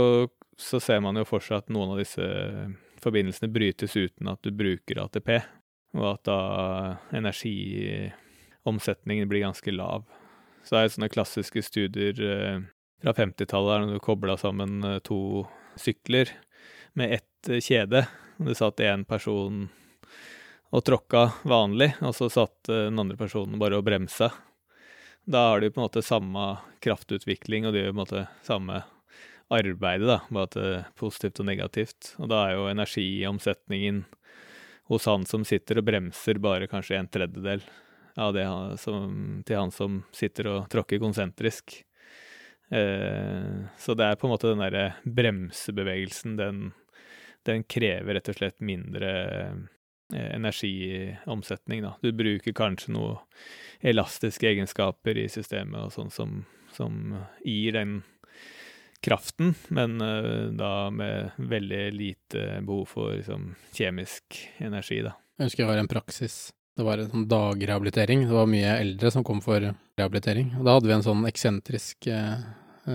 så, ser man jo for seg at noen av disse forbindelsene brytes uten at du bruker ATP, og at da energiomsetningen blir ganske lav. Så det er sånne klassiske studier eh, fra 50-tallet når du kobla sammen eh, to sykler med ett eh, kjede. Det satt én person og tråkka vanlig, og så satt den andre personen bare og bremsa. Da har de på en måte samme kraftutvikling, og de gjør på en måte samme arbeidet, da, bare at positivt og negativt. Og da er jo energiomsetningen hos han som sitter og bremser, bare kanskje en tredjedel av det som, til han som sitter og tråkker konsentrisk. Eh, så det er på en måte den derre bremsebevegelsen, den, den krever rett og slett mindre Eh, energiomsetning, da. Du bruker kanskje noe elastiske egenskaper i systemet og sånn som, som, gir den kraften, men uh, da med veldig lite behov for liksom, kjemisk energi, da. Jeg husker jeg var i en praksis. Det var en sånn dagrehabilitering. Det var mye eldre som kom for rehabilitering. Og da hadde vi en sånn eksentrisk uh,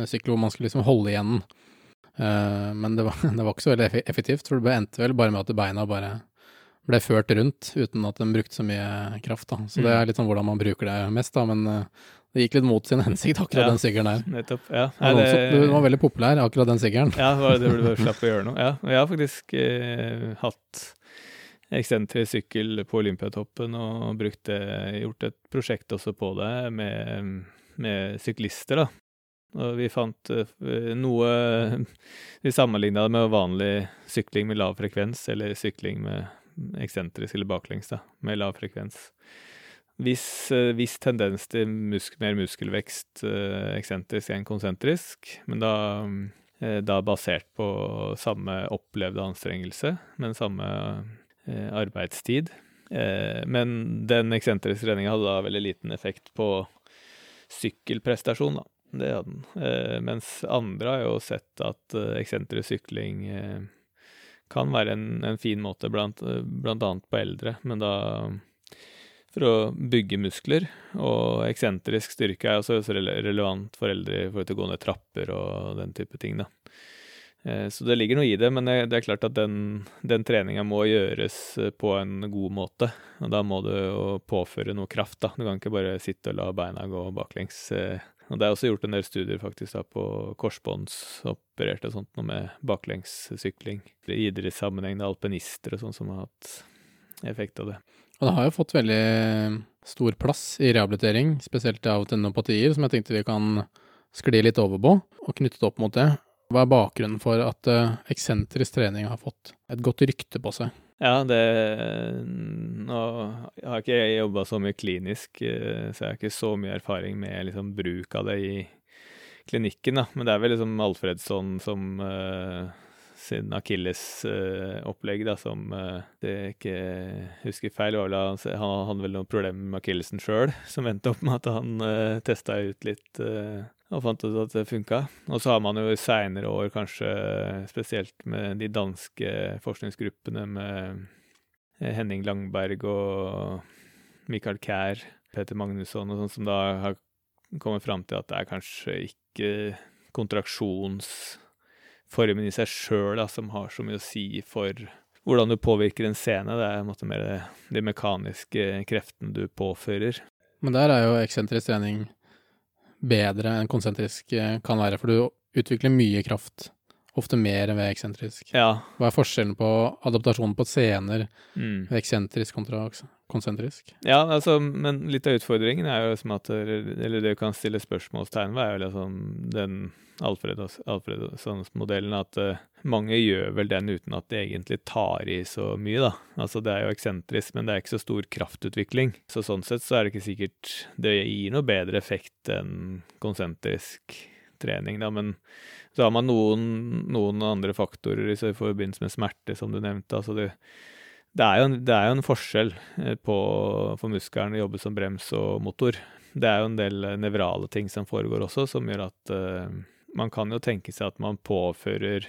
sykkel hvor man skulle liksom holde igjen. Uh, men det var, *laughs* det var, ikke så veldig effektivt, for det endte vel bare med at beina bare ble ført rundt uten at den brukte så mye kraft. da. Så mm. det er litt sånn hvordan man bruker det mest, da. Men det gikk litt mot sin hensikt, akkurat ja, den sykkelen der. Nettopp, ja. Nei, det, du var veldig populær, akkurat den sykkelen. Ja, det var det du slapp å gjøre noe. *laughs* Ja, jeg har faktisk eh, hatt eksentrisk sykkel på Olympiatoppen og brukt det, gjort et prosjekt også på det med, med syklister, da. Og vi fant uh, noe Vi sammenligna det med vanlig sykling med lav frekvens, eller sykling med eksentrisk eller baklengs, da, med lav frekvens. Viss, uh, viss tendens til musk mer muskelvekst uh, eksentrisk enn konsentrisk, men da, da basert på samme opplevde anstrengelse, men samme arbeidstid. men den eksentriske treninga hadde da veldig liten effekt på sykkelprestasjon, da. Det hadde den. Eh, mens andre har jo sett at eh, eksentrisk sykling eh, kan være en, en fin måte, blant, blant, annet på eldre, men da for å bygge muskler. Og eksentrisk styrke er også relevant for eldre i forhold til å gå ned trapper og den type ting, da. Eh, så det ligger noe i det, men det, er klart at den, den treninga må gjøres eh, på en god måte. Og da må du jo påføre noe kraft, da. Du kan ikke bare sitte og la beina gå baklengs. Eh. Og det er også gjort en del studier faktisk da på korsbåndsopererte og sånt, noe med baklengssykling. I idrettssammenheng, er alpinister og sånn som har hatt effekt av det. Og det har jo fått veldig stor plass i rehabilitering, spesielt av tendinopatier, som jeg tenkte vi kan skli litt over på, og knyttet opp mot det. Hva er bakgrunnen for at eksentrisk trening har fått et godt rykte på seg? Ja, det Nå har ikke jeg jobba så mye klinisk, eh, så jeg har ikke så mye erfaring med liksom, bruk av det i klinikken, da. Men det er vel liksom Alfredsson som uh, sin akillesopplegg, da, som uh, det ikke husker feil, var vel han hadde vel noen problemer med akillesen sjøl, *laughs* som endte opp med at han uh, testa ut litt uh, og fant ut at det funka. Og så har man jo i seinere år, kanskje spesielt med de danske forskningsgruppene med eh, Henning Langberg og Michael Kær, Peter Magnusson og sånn, som da har kommet fram til at det er kanskje ikke kontraksjonsformen i seg sjøl som har så mye å si for hvordan du påvirker en scene. Det er en måte mer de mekaniske kreftene du påfører. Men der er jo eksentrisk trening bedre enn konsentrisk eh, kan være, for du utvikler mye kraft. Ofte mer enn ved eksentrisk. Ja. Hva er forskjellen på adaptasjonen på scener mm. ved eksentrisk kontra konsentrisk? Ja, altså, men litt av utfordringen er jo liksom at Eller det du kan stille spørsmålstegn ved, er jo liksom den Alfredsons-modellen at uh, mange gjør vel den uten at de egentlig tar i så mye, da. Altså det er jo eksentrisk, men det er ikke så stor kraftutvikling. Så sånn sett så er det ikke sikkert det gir noe bedre effekt enn konsentrisk trening, da. Men så har man noen, noen andre faktorer i forbindelse med smerte, som du nevnte. Altså det, det, er en, det, er jo en, forskjell eh, på for muskelen å jobbe som brems og motor. Det er jo en del nevrale ting som foregår også, som gjør at uh, man kan jo tenke seg at man påfører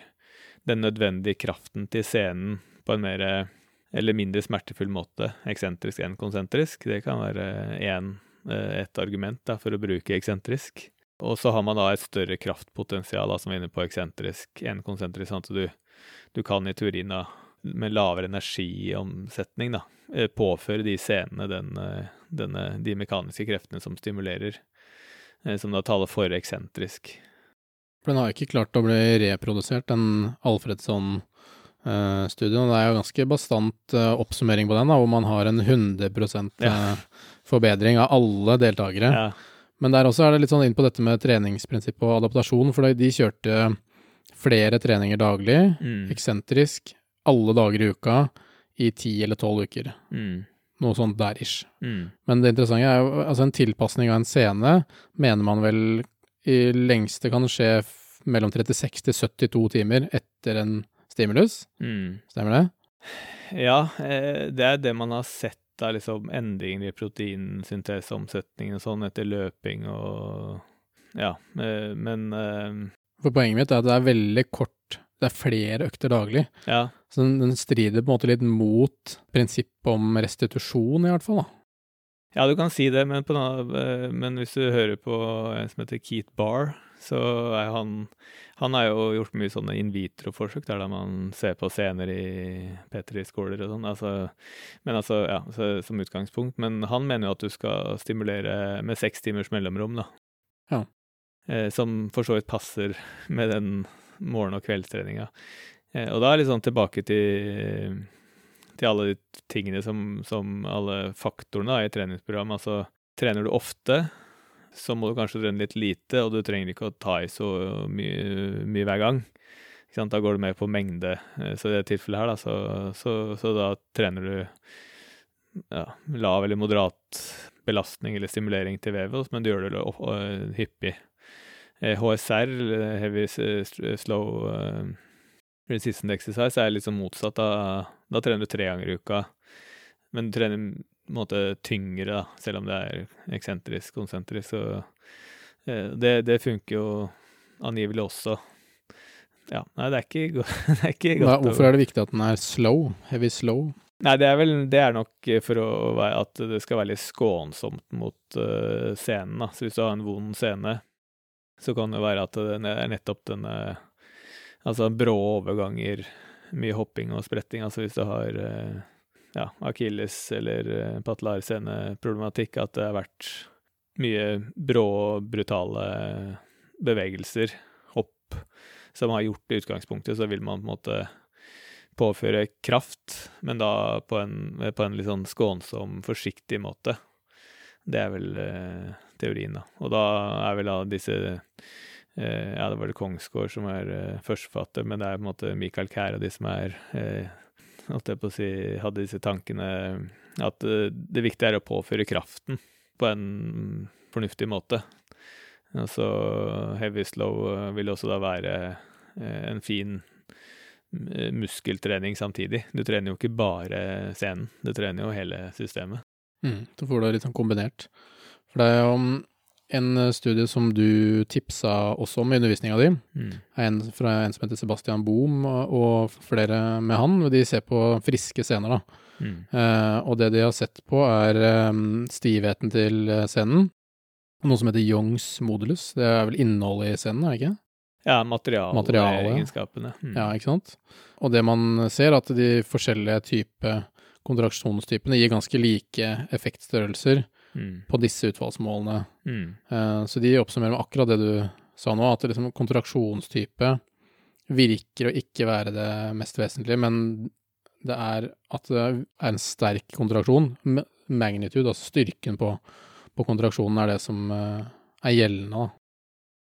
den nødvendige kraften til scenen på en mer eller mindre smertefull måte, eksentrisk enn konsentrisk. Det kan være en, eh, et argument da, for å bruke eksentrisk. Og så har man da et større kraftpotensial da, som er inne på eksentrisk enn konsentrisk. sånn at du, du kan i teorien da, med lavere energiomsetning da, eh, påføre de scenene den, eh, denne, de mekaniske kreftene som stimulerer, som da taler for eksentrisk. For den har ikke klart å bli reprodusert, den Alfredsson-studien. Det er jo ganske bastant eh, oppsummering på den, da, hvor man har en 100 ja. Eh, forbedring av alle deltakere. Ja. Men der også er det litt sånn inn på dette med treningsprinsipp og adaptasjon, for de kjørte flere treninger daglig, mm. eksentrisk, alle dager i uka, i ti eller tolv uker. Mm. Noe sånt der ish. Mm. Men det interessante er jo altså en tilpasning av en scene mener man vel i lengste kan skje mellom 36 til 72 timer etter en stimulus. Mm. Stemmer det? Ja, eh, det er det man har sett av liksom endringer i proteinsynteseomsetningen og sånn etter løping og Ja, eh, men eh, For poenget mitt er at det er veldig kort det er flere økter daglig. Ja. Så den, den, strider på en måte litt mot prinsippet om restitusjon, i hvert fall. da. Ja, du kan si det, men, på, eh, men, hvis du hører på en som heter Keith Barr, så er han Han har jo gjort mye sånne in vitro-forsøk, der man ser på scener i Petri-skåler og sånn. Altså, men altså, ja, så, som utgangspunkt. Men han mener jo at du skal stimulere med seks timers mellomrom, da. Ja. Eh, som for så vidt passer med den morgen- og kveldstreninga. Eh, og da er litt sånn tilbake til til alle de tingene som, som alle faktorene i treningsprogram. Altså, trener du ofte, så må du kanskje trene litt lite, og du trenger ikke å ta i så mye, mye hver gang. Da går du mer på mengde. Så i det tilfellet her, da, så, så, så da trener du ja, lav eller moderat belastning eller stimulering til vevet, men du gjør det hyppig. HSR, heavy slow resistant exercise, er litt sånn motsatt. Da, da trener du tre ganger i uka. Men du trener på en måte tyngre, da, selv om det er eksentrisk, konsentrisk. Så det, det funker jo angivelig også. Ja, nei, det er ikke, *laughs* det er ikke godt. Hvorfor er det viktig at den er slow? Heavy slow? Nei, det er vel Det er nok for å være, at det skal være litt skånsomt mot uh, scenen, da. Så hvis du har en vond scene, så kan det være at det er nettopp denne Altså brå overganger, mye hopping og spretting. Altså hvis du har uh, ja, akilles eller uh, patellarseneproblematikk, at det har vært mye brå, brutale bevegelser, hopp, som har gjort det i utgangspunktet, så vil man på en måte påføre kraft, men da på en, på en litt sånn skånsom, forsiktig måte. Det er vel eh, teorien, da. Og da er vel da disse eh, Ja, det var det Kongsgård som er eh, førsteforfatter, men det er på en måte Michael Kær og de som er eh, holdt jeg på å si, hadde disse tankene at eh, det viktige er å påføre kraften på en fornuftig måte. Altså heavy slow eh, vil også da være en fin muskeltrening samtidig. Du trener jo ikke bare scenen, du trener jo hele systemet. Mm, så får du det litt sånn kombinert. For det er jo en studie som du tipsa også om i undervisninga di, mm. er en fra en som heter Sebastian Bohm, og flere med han. og De ser på friske scener, da. Mm. Eh, og det de har sett på, er um, stivheten til scenen. Noe som heter Youngs modulus. Det er vel innholdet i scenen, er det ikke? Ja, materialegenskapene. Mm. Ja, ikke sant. Og det man ser, at de forskjellige type kontraksjonstypene gir ganske like effektstørrelser mm. på disse utfallsmålene. Mm. Uh, så de oppsummerer med akkurat det du sa nå, at liksom kontraksjonstype virker å ikke være det mest vesentlige, men det er at det er en sterk kontraksjon. Magnitude, altså styrken på, på kontraksjonen, er det som uh, er gjeldende. da.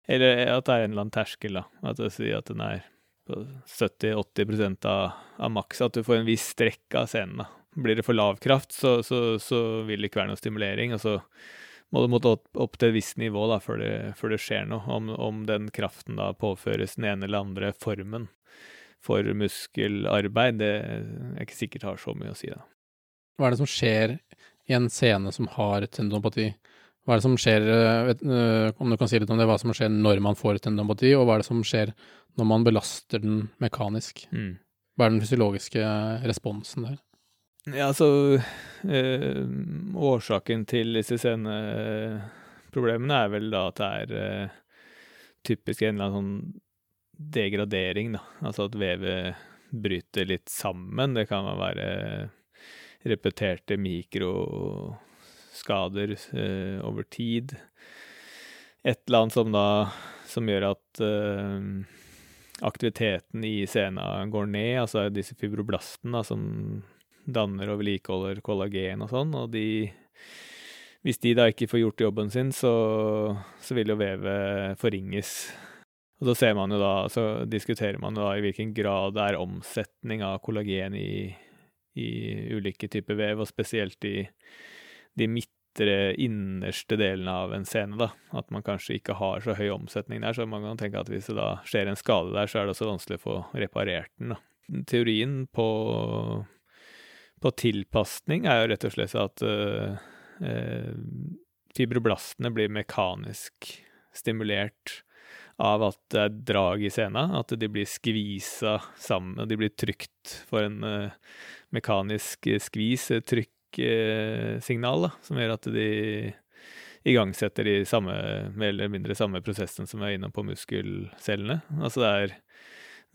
Eller at det er en eller annen terskel, da. At det sier at den er på 70-80 av, av maks. At du får en viss strekk av scenen. da. Blir det for lav kraft, så, så, så vil det ikke være noe stimulering. og så må du måtte opp, opp til et visst nivå da, før det, før det skjer noe. Om, om, den kraften da påføres den ene eller andre formen for muskelarbeid, det er ikke sikkert har så mye å si. da. Hva er det som skjer i en scene som har tendinopati? Hva er det som skjer, eh, vet, eh, om du kan si litt om det, hva som skjer når man får tendinopati, og hva er det som skjer når man belaster den mekanisk? Mm. Hva er den fysiologiske responsen der? Ja, altså øh, Årsaken til disse sceneproblemene er vel da at det er øh, typisk en eller annen sånn degradering, da. Altså at vevet bryter litt sammen. Det kan være repeterte mikro skader eh, over tid. Et eller annet som da som gjør at aktiviteten i sena går ned, altså disse fibroblastene som danner og vedlikeholder kollagen og sånn, og de Hvis de da ikke får gjort jobben sin, så, så vil jo vevet forringes. Og så ser man jo da, så diskuterer man jo da i hvilken grad det er omsetning av kollagen i, i ulike typer vev, og spesielt i de midt innerste delene av en scene, da. At man kanskje ikke har så høy omsetning der. Så man kan tenke at hvis det da skjer en skade der, så er det også vanskelig å få reparert den, da. Teorien på, på tilpasning er jo rett og slett at uh, uh, fibroblastene blir mekanisk stimulert av at det er drag i scenen, at de blir skvisa sammen, og de blir trykt for en uh, mekanisk skvis, trykk signal som gjør at de igangsetter de samme, mer eller mindre samme prosessen som er inne på muskelcellene. Altså det er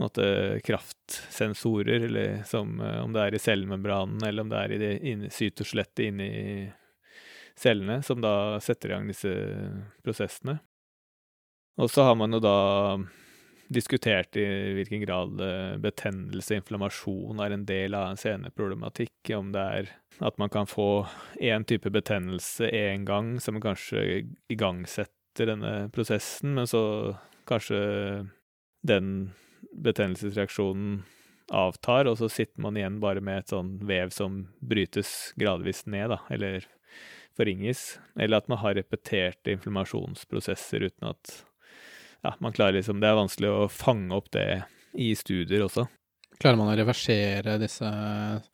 måte, kraftsensorer, eller som, om det er i cellemembranen, eller om det er i det inn, cytoskjelettet inni cellene, som da setter i gang disse prosessene. Og så har man jo da diskutert i hvilken grad eh, betennelse og inflammasjon er en del av en seneproblematikk. Om det er at man kan få én type betennelse én gang, som kanskje igangsetter denne prosessen, men så kanskje den betennelsesreaksjonen avtar, og så sitter man igjen bare med et sånn vev som brytes gradvis ned, da, eller forringes. Eller at man har repeterte inflammasjonsprosesser uten at ja, man klarer liksom Det er vanskelig å fange opp det i studier også. Klarer man å reversere disse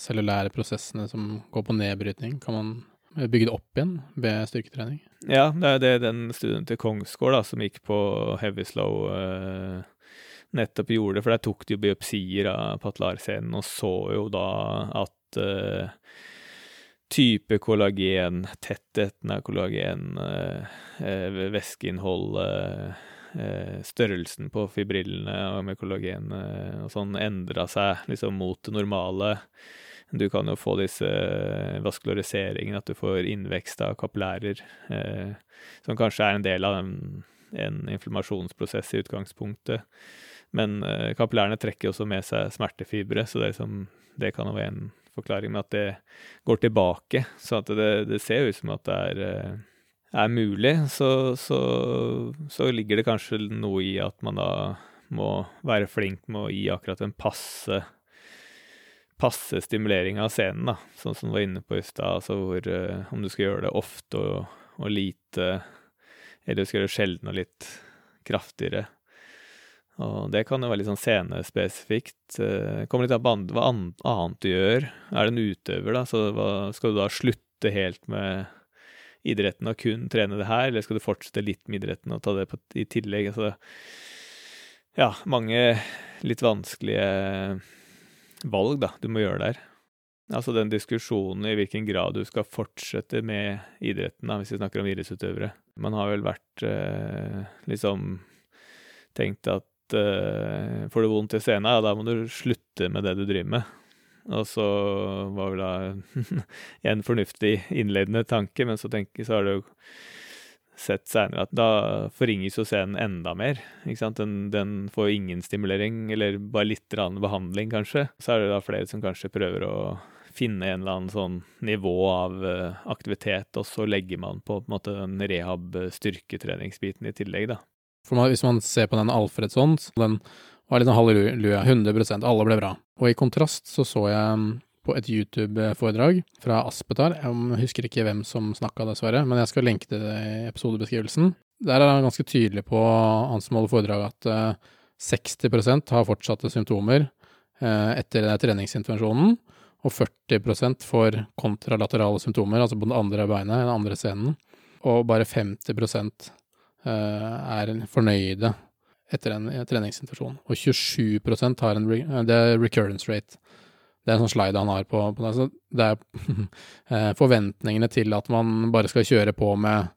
cellulære prosessene som går på nedbrytning? Kan man bygge det opp igjen ved styrketrening? Ja, det er det den studien til Kongsgård da, som gikk på heavy slow eh, nettopp gjorde, det, for der tok de jo biopsier av patellarscenen og så jo da at uh, type kollagen, tettheten av kollagen, uh, uh, væskeinnholdet, størrelsen på fibrillene med kollagen og sånn endra seg liksom mot det normale. Du kan jo få disse vaskulariseringene, at du får innvekst av kapillærer, som kanskje er en del av en, en inflammasjonsprosess i utgangspunktet. Men uh, kapillærene trekker også med seg smertefibre, så det, liksom, det kan være en forklaring med at det går tilbake. Så det, det, ser ut som at det er, uh, er mulig. Så, så, så, ligger det kanskje noe i at man da må være flink med å gi akkurat en passe passe stimulering av scenen, da, sånn som du var inne på i stad, altså hvor uh, om du skal gjøre det ofte og, og lite, eller du skal gjøre det sjelden og litt kraftigere. Og det kan jo være litt sånn scenespesifikt. Det kommer litt an på hva annet du gjør. Er du en utøver, da, så hva, skal du da slutte helt med idretten og kun trene det her, eller skal du fortsette litt med idretten og ta det på, i tillegg? Altså, ja, mange litt vanskelige valg da, du må gjøre der. Altså den diskusjonen i hvilken grad du skal fortsette med idretten, da, hvis vi snakker om idrettsutøvere. Man har vel vært eh, liksom tenkt at uh, får du vondt i scenen, ja, da må du slutte med det du driver med. Og så var vel da *laughs* en fornuftig innledende tanke, men så, tenker, så har du sett seinere at da forringes jo scenen enda mer. ikke sant? Den, den får ingen stimulering, eller bare litt behandling, kanskje. Så er det da flere som kanskje prøver å finne en eller annen sånn nivå av uh, aktivitet, og så legger man på, på en måte den rehab-styrketreningsbiten i tillegg, da. For man, hvis man ser på den Alfredsson, den var litt halleluja, 100% alle ble bra. Og i kontrast så så jeg mm, på et YouTube-foredrag fra Aspetar, jeg husker ikke hvem som snakka dessverre, men jeg skal lenke til det i episodebeskrivelsen. Der er han ganske tydelig på han som holder foredraget, at 60 eh, har fortsatte symptomer eh, etter treningsintervensjonen, og 40% får kontralaterale symptomer, altså på det andre beinet, den andre scenen, og bare 50 Eh, er fornøyde etter en treningssituasjon Og 27% har en det er recurrence rate. Det er en sånn slide han har på, på det. Så det er *laughs* eh, forventningene til at man bare skal kjøre på med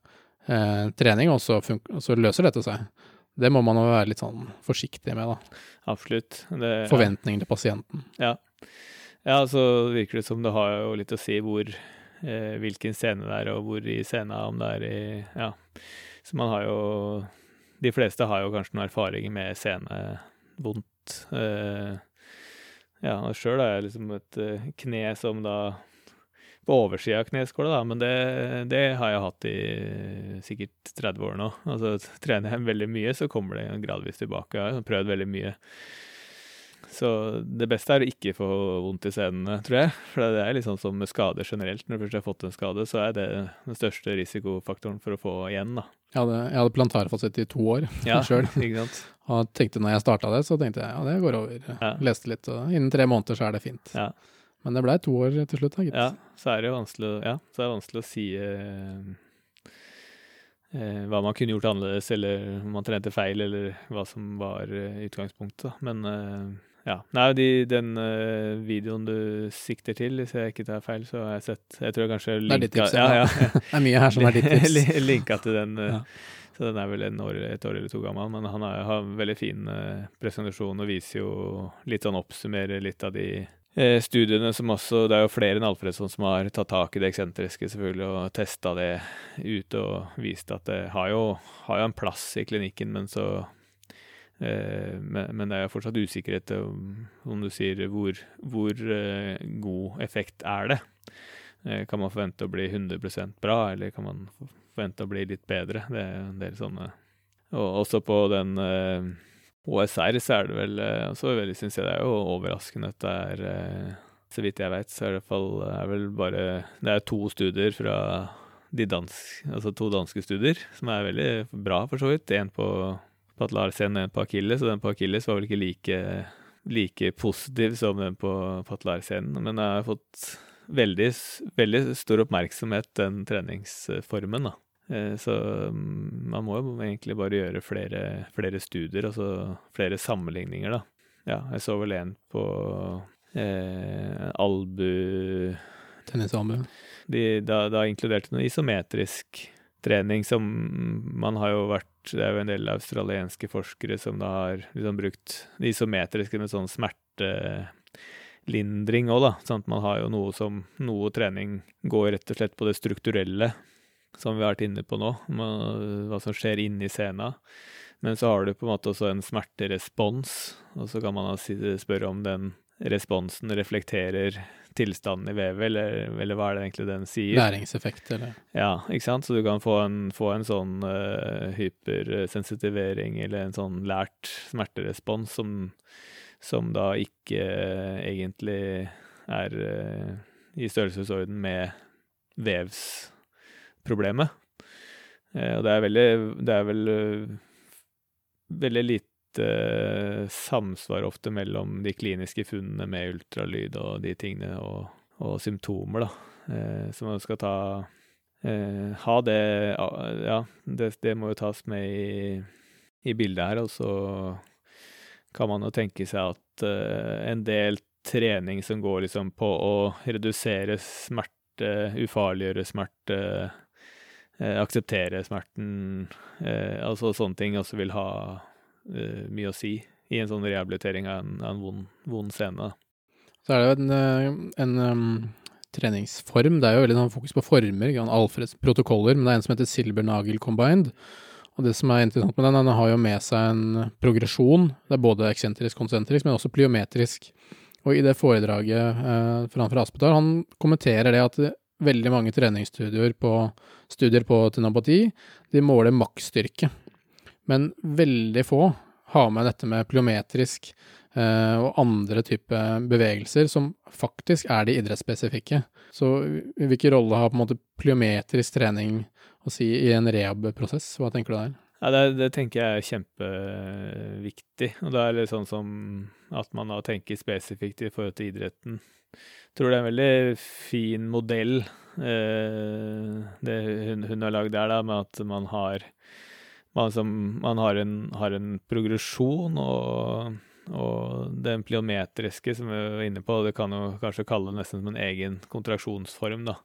eh, trening, og så, og så, løser dette seg. Det må man jo være litt sånn forsiktig med, da. Absolutt. Det, Forventninger ja. til pasienten. Ja. ja, så virker det som det har jo litt å si hvor, eh, hvilken scene det er, og hvor i scenen, om det er i Ja så man har jo De fleste har jo kanskje noen erfaringer med senevondt. Eh, ja, og sjøl har jeg liksom et eh, kne som da på oversida av kneskåla, da, men det, det, har jeg hatt i sikkert 30 år nå. Altså trener jeg veldig mye, så kommer det gradvis tilbake. Jeg har prøvd veldig mye. Så det beste er å ikke få vondt i senene, tror jeg. For det er litt sånn som med skader generelt. Når du først har fått en skade, så er det den største risikofaktoren for å få igjen, da. Jeg hadde, jeg hadde plantarfasett i to år *laughs* ja, sjøl. og tenkte når jeg starta det, så tenkte jeg ja, det går over. Ja. Leste litt, og innen tre måneder så er det fint. Ja. Men det blei to år til slutt, da, gitt. Ja, så er det vanskelig, ja, så er det vanskelig å si eh, eh, hva man kunne gjort annerledes, eller om man trente feil, eller hva som var eh, utgangspunktet. Men eh, ja. Nei, de, den uh, videoen du sikter til, hvis jeg ikke tar feil, så har jeg sett Jeg tror jeg kanskje linka, Det er ditt tips, ja. ja. *laughs* det er mye her som er ditt tips. *laughs* linka til den. Uh, ja. Så den er vel år, et år eller to gammel, men han har, har en veldig fin uh, presentasjon og viser jo litt sånn oppsummerer litt av de studiene som også Det er jo flere enn Alfredsson som har tatt tak i det eksentriske, selvfølgelig, og testa det ut og vist at det har jo, har jo en plass i klinikken, men så men, men, det er fortsatt usikkerhet om, du sier hvor, hvor uh, god effekt er det. Eh, kan man forvente å bli 100% bra, eller kan man forvente å bli litt bedre? Det er en del sånne Og også på den OSR så er det vel også veldig, syns jeg det er jo overraskende at det er Så vidt jeg veit, så er det, fall, er vel bare Det er to studier fra de dansk, altså to danske studier, som er veldig bra, for så vidt. En på Patlar-scenen og en på Akilles, og den på Akilles var vel ikke like, like positiv som den på Patlar-scenen, men jeg har fått veldig, veldig stor oppmerksomhet, den treningsformen, da. Eh, så mm, man må jo egentlig bare gjøre flere, flere studier, altså flere sammenligninger, da. Ja, jeg så vel en på eh, albu Tennisalbu. Da, da inkluderte noe isometrisk trening som man har jo vært Det er jo en del australienske forskere som da har liksom brukt det isometriske med sånn smertelindring òg, da. Sånn at man har jo noe som Noe trening går rett og slett på det strukturelle, som vi har vært inne på nå, hva som skjer inni scenen. Men så har du på en måte også en smerterespons, og så kan man spørre om den responsen reflekterer tilstanden i vevet, eller, eller, hva er det egentlig den sier? Læringseffekt, eller? Ja, ikke sant. Så du kan få en, få en sånn uh, hypersensitivering, eller en sånn lært smerterespons som, som da ikke uh, egentlig er uh, i størrelsesorden med vevsproblemet. og det er veldig Det er vel veldig lite lite samsvar ofte mellom de kliniske funnene med ultralyd og de tingene, og, og symptomer, da. Eh, så man skal ta eh, Ha det Ja, det, det, må jo tas med i, i bildet her. Og så kan man jo tenke seg at eh, en del trening som går liksom på å redusere smerte, ufarliggjøre smerte, eh, akseptere smerten, eh, altså sånne ting også vil ha uh, mye å si i en sånn rehabilitering av en, av en vond, vond, scene. Så er det jo en, eh, en um, treningsform. Det er jo veldig sånn fokus på former, Alfreds protokoller, men det er en som heter Silbernagel Combined. Og det som er interessant med den, den har jo med seg en progresjon. Det er både eksentrisk, konsentrisk, men også plyometrisk. Og i det foredraget eh, fra Aspetar, han kommenterer det at veldig mange treningsstudier på, studier på tenopati, de måler maksstyrke. Men veldig få har med dette med plyometrisk eh, og andre type bevegelser som faktisk er de idrettsspesifikke. Så hvilken rolle har på en måte plyometrisk trening å si i en rehab-prosess? Hva tenker du der? Ja, det, det, tenker jeg er kjempeviktig. Og det er litt sånn som at man da tenker spesifikt i forhold til idretten. Jeg tror det er en veldig fin modell eh, det hun, hun har lagd der, da, med at man har man, som, man har, en, har, en, progresjon, og, og den pliometriske som vi var inne på, det kan jo kanskje kalle det nesten som en egen kontraksjonsform, da.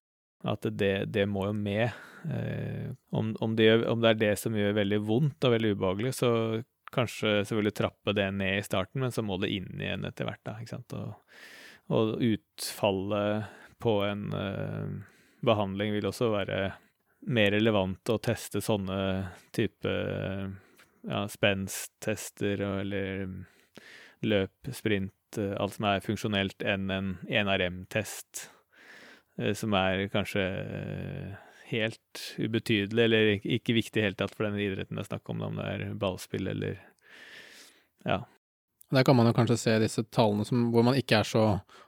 At det, det må jo med. Eh, om, om, det, om, det, er det som gjør veldig vondt og veldig ubehagelig, så kanskje selvfølgelig trappe det ned i starten, men så må det inn igjen etter hvert, da, ikke sant. Og, og utfallet på en eh, behandling vil også være mer relevant å teste sånne type ja, spenst-tester eller løp, sprint, alt som er funksjonelt, enn en NRM-test, eh, som er kanskje helt ubetydelig, eller ikke viktig i det hele tatt for den idretten det er snakk om, om det er ballspill eller ja. Der kan man jo kanskje se disse tallene som, hvor man ikke så,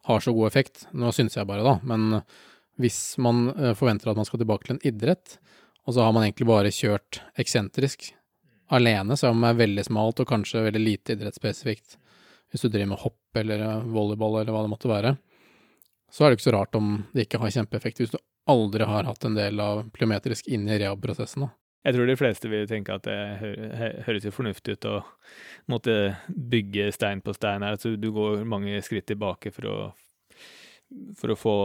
har så god effekt. Nå syns jeg bare, da, men hvis man eh, forventer at man skal tilbake til en idrett, og så har man egentlig bare kjørt eksentrisk alene, så er man veldig smalt og kanskje veldig lite idrettsspesifikt. Hvis du driver med hopp eller eh, volleyball eller hva det måtte være, så er det ikke så rart om det ikke har kjempeeffekt hvis du aldri har hatt en del av plyometrisk inn i rehab-prosessen. Jeg tror de fleste vil tenke at det høres jo fornuftig ut å måtte bygge stein på stein her. Altså, du går mange skritt tilbake for å, for å få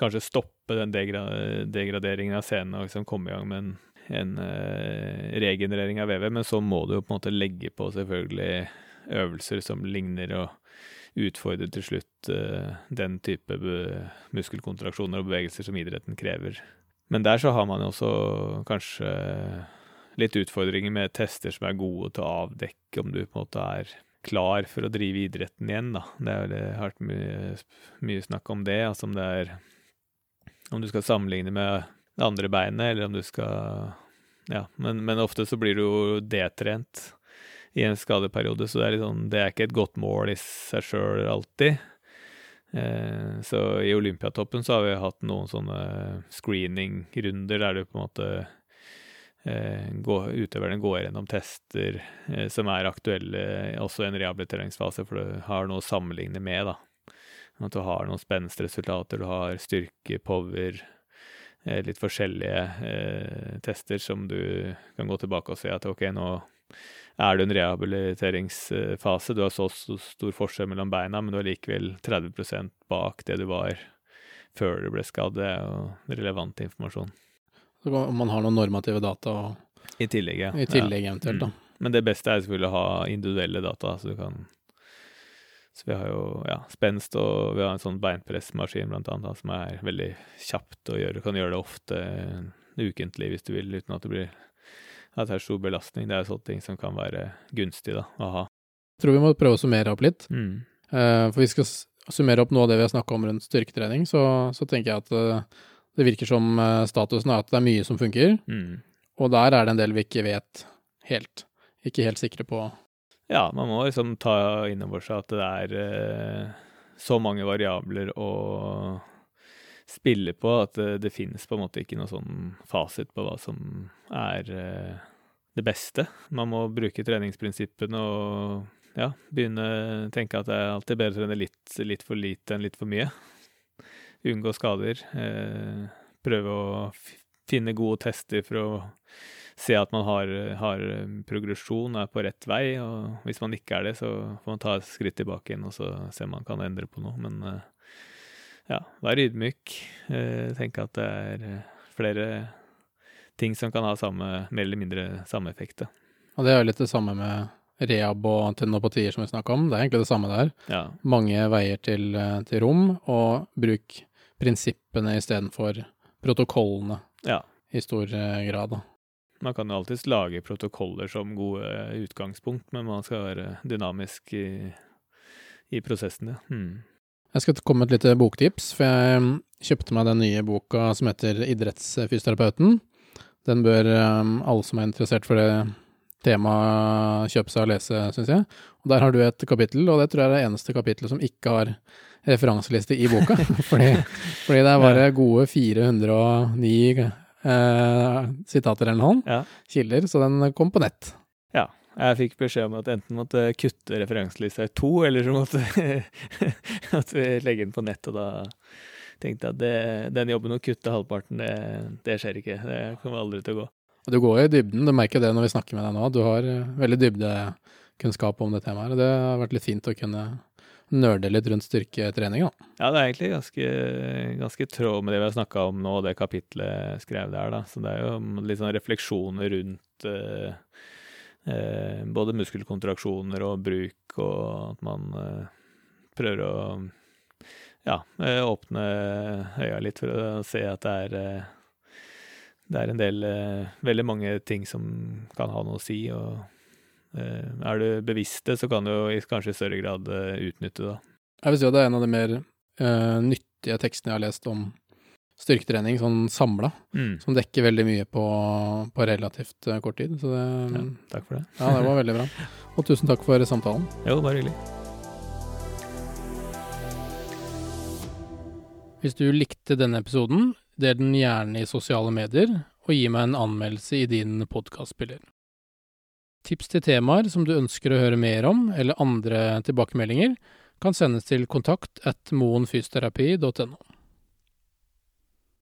kanskje stoppe den degra degraderingen av scenen og liksom komme i gang med en, en uh, regenerering av vevet. Men så må du jo på en måte legge på selvfølgelig øvelser som ligner, og utfordre til slutt uh, den type muskelkontraksjoner og bevegelser som idretten krever. Men der så har man jo også kanskje litt utfordringer med tester som er gode til å avdekke om du på en måte er klar for å drive idretten igjen, da. Det har vært mye, mye snakk om det, altså om det er Om du skal sammenligne med det andre beinet, eller om du skal Ja, men, men ofte så blir du jo detrent i en skadeperiode, så det er, sånn, det er ikke et godt mål i seg sjøl alltid. Eh, så i Olympiatoppen så har vi hatt noen sånne screening-runder der du på en måte eh, går, utøverne går gjennom tester eh, som er aktuelle også i en rehabiliteringsfase, for du har noe å sammenligne med, da. At du har noen spenstresultater, du har styrke, power, eh, litt forskjellige eh, tester som du kan gå tilbake og se at ok, nå er du i en rehabiliteringsfase. Du har så stor forskjell mellom beina, men du er likevel 30% bak det du var før du ble skadd. Det er jo relevant informasjon. Om man har noen normative data og I tillegg, ja. I tillegg ja. eventuelt, da. Mm. Men det beste er selvfølgelig å ha individuelle data, så du kan Så vi har jo ja, spenst, og vi har en sånn beinpressmaskin blant annet, som er veldig kjapt å gjøre. Du kan gjøre det ofte ukentlig hvis du vil, uten at det blir at det er stor belastning. Det er sånne ting som kan være gunstig da, å ha. Jeg tror vi må prøve å summere opp litt. Mm. Uh, for vi skal summere opp noe av det vi har snakka om rundt styrketrening, så, så, tenker jeg at uh, det virker som uh, statusen er at det er mye som funker. Mm. Og der er det en del vi ikke vet helt. Ikke helt sikre på. Ja, man må liksom ta inn over seg at det er så mange variabler å spille på at det, det finnes på en måte ikke noe sånn fasit på hva som er eh, det beste. Man må bruke treningsprinsippene og ja, begynne å tenke at det er alltid bedre å trene litt, litt, for lite enn litt for mye. Unngå skader. Eh, prøve å finne gode tester for å se at man har, har, progresjon, er på rett vei. Og hvis man ikke er det, så får man ta et skritt tilbake inn og så se om man kan endre på noe. Men eh, ja, vær ydmyk. Eh, tenke at det er eh, flere ting som kan ha samme, mer eller mindre samme effekt. Og det er jo litt det samme med rehab og tendinopatier som vi snakka om. Det er egentlig det samme der. Ja. Mange veier til, eh, til rom, og bruk prinsippene istedenfor protokollene ja. i stor grad. Man kan jo alltids lage protokoller som gode utgangspunkt, men man skal være dynamisk i, i prosessen, ja. Hmm. Jeg skal komme med et lite boktips, for jeg um, kjøpte meg den nye boka som heter Idrettsfysioterapeuten. Den bør um, alle som er interessert for det temaet, kjøpe seg og lese, syns jeg. Og der har du et kapittel, og det tror jeg er det eneste kapittelet som ikke har referanseliste i boka. *laughs* fordi, fordi, det er bare gode 409 eh, sitater eller noe, ja. kilder, så den kom på nett. Ja. Jeg fikk beskjed om at enten måtte kutte referanselista i to, eller så måtte *laughs* at vi legge den på nett. Og da tenkte jeg at det, den jobben å kutte halvparten, det, det, skjer ikke. Det kommer aldri til å gå. Og du går jo i dybden, du merker det når vi snakker med deg nå. Du har eh, veldig dybdekunnskap om det temaet. Det har vært litt fint å kunne nerde litt rundt styrketrening, da. Ja, det er egentlig ganske, ganske tråd med det vi har snakka om nå, det kapitlet skrev der, da. Så det er jo litt sånn refleksjoner rundt eh, eh, både muskelkontraksjoner og bruk, og at man eh, prøver å ja, eh, åpne øya litt for å se at det er eh, det er en del eh, Veldig mange ting som kan ha noe å si. og Er du bevisst det, så kan du jo kanskje i større grad utnytte det. Jeg vil si at det er en av de mer nyttige tekstene jeg har lest om styrketrening sånn samla, mm. som dekker veldig mye på, på relativt uh, kort tid. Så det, ja, takk for det. ja, det var veldig bra. *laughs* Og tusen takk for samtalen. Jo, bare hyggelig. Hvis du likte denne episoden, del den gjerne i sosiale medier, og gi meg en anmeldelse i din podkastspiller. Tips til temaer som du ønsker å høre mer om, eller andre tilbakemeldinger, kan sendes til kontakt at moenfysioterapi.no.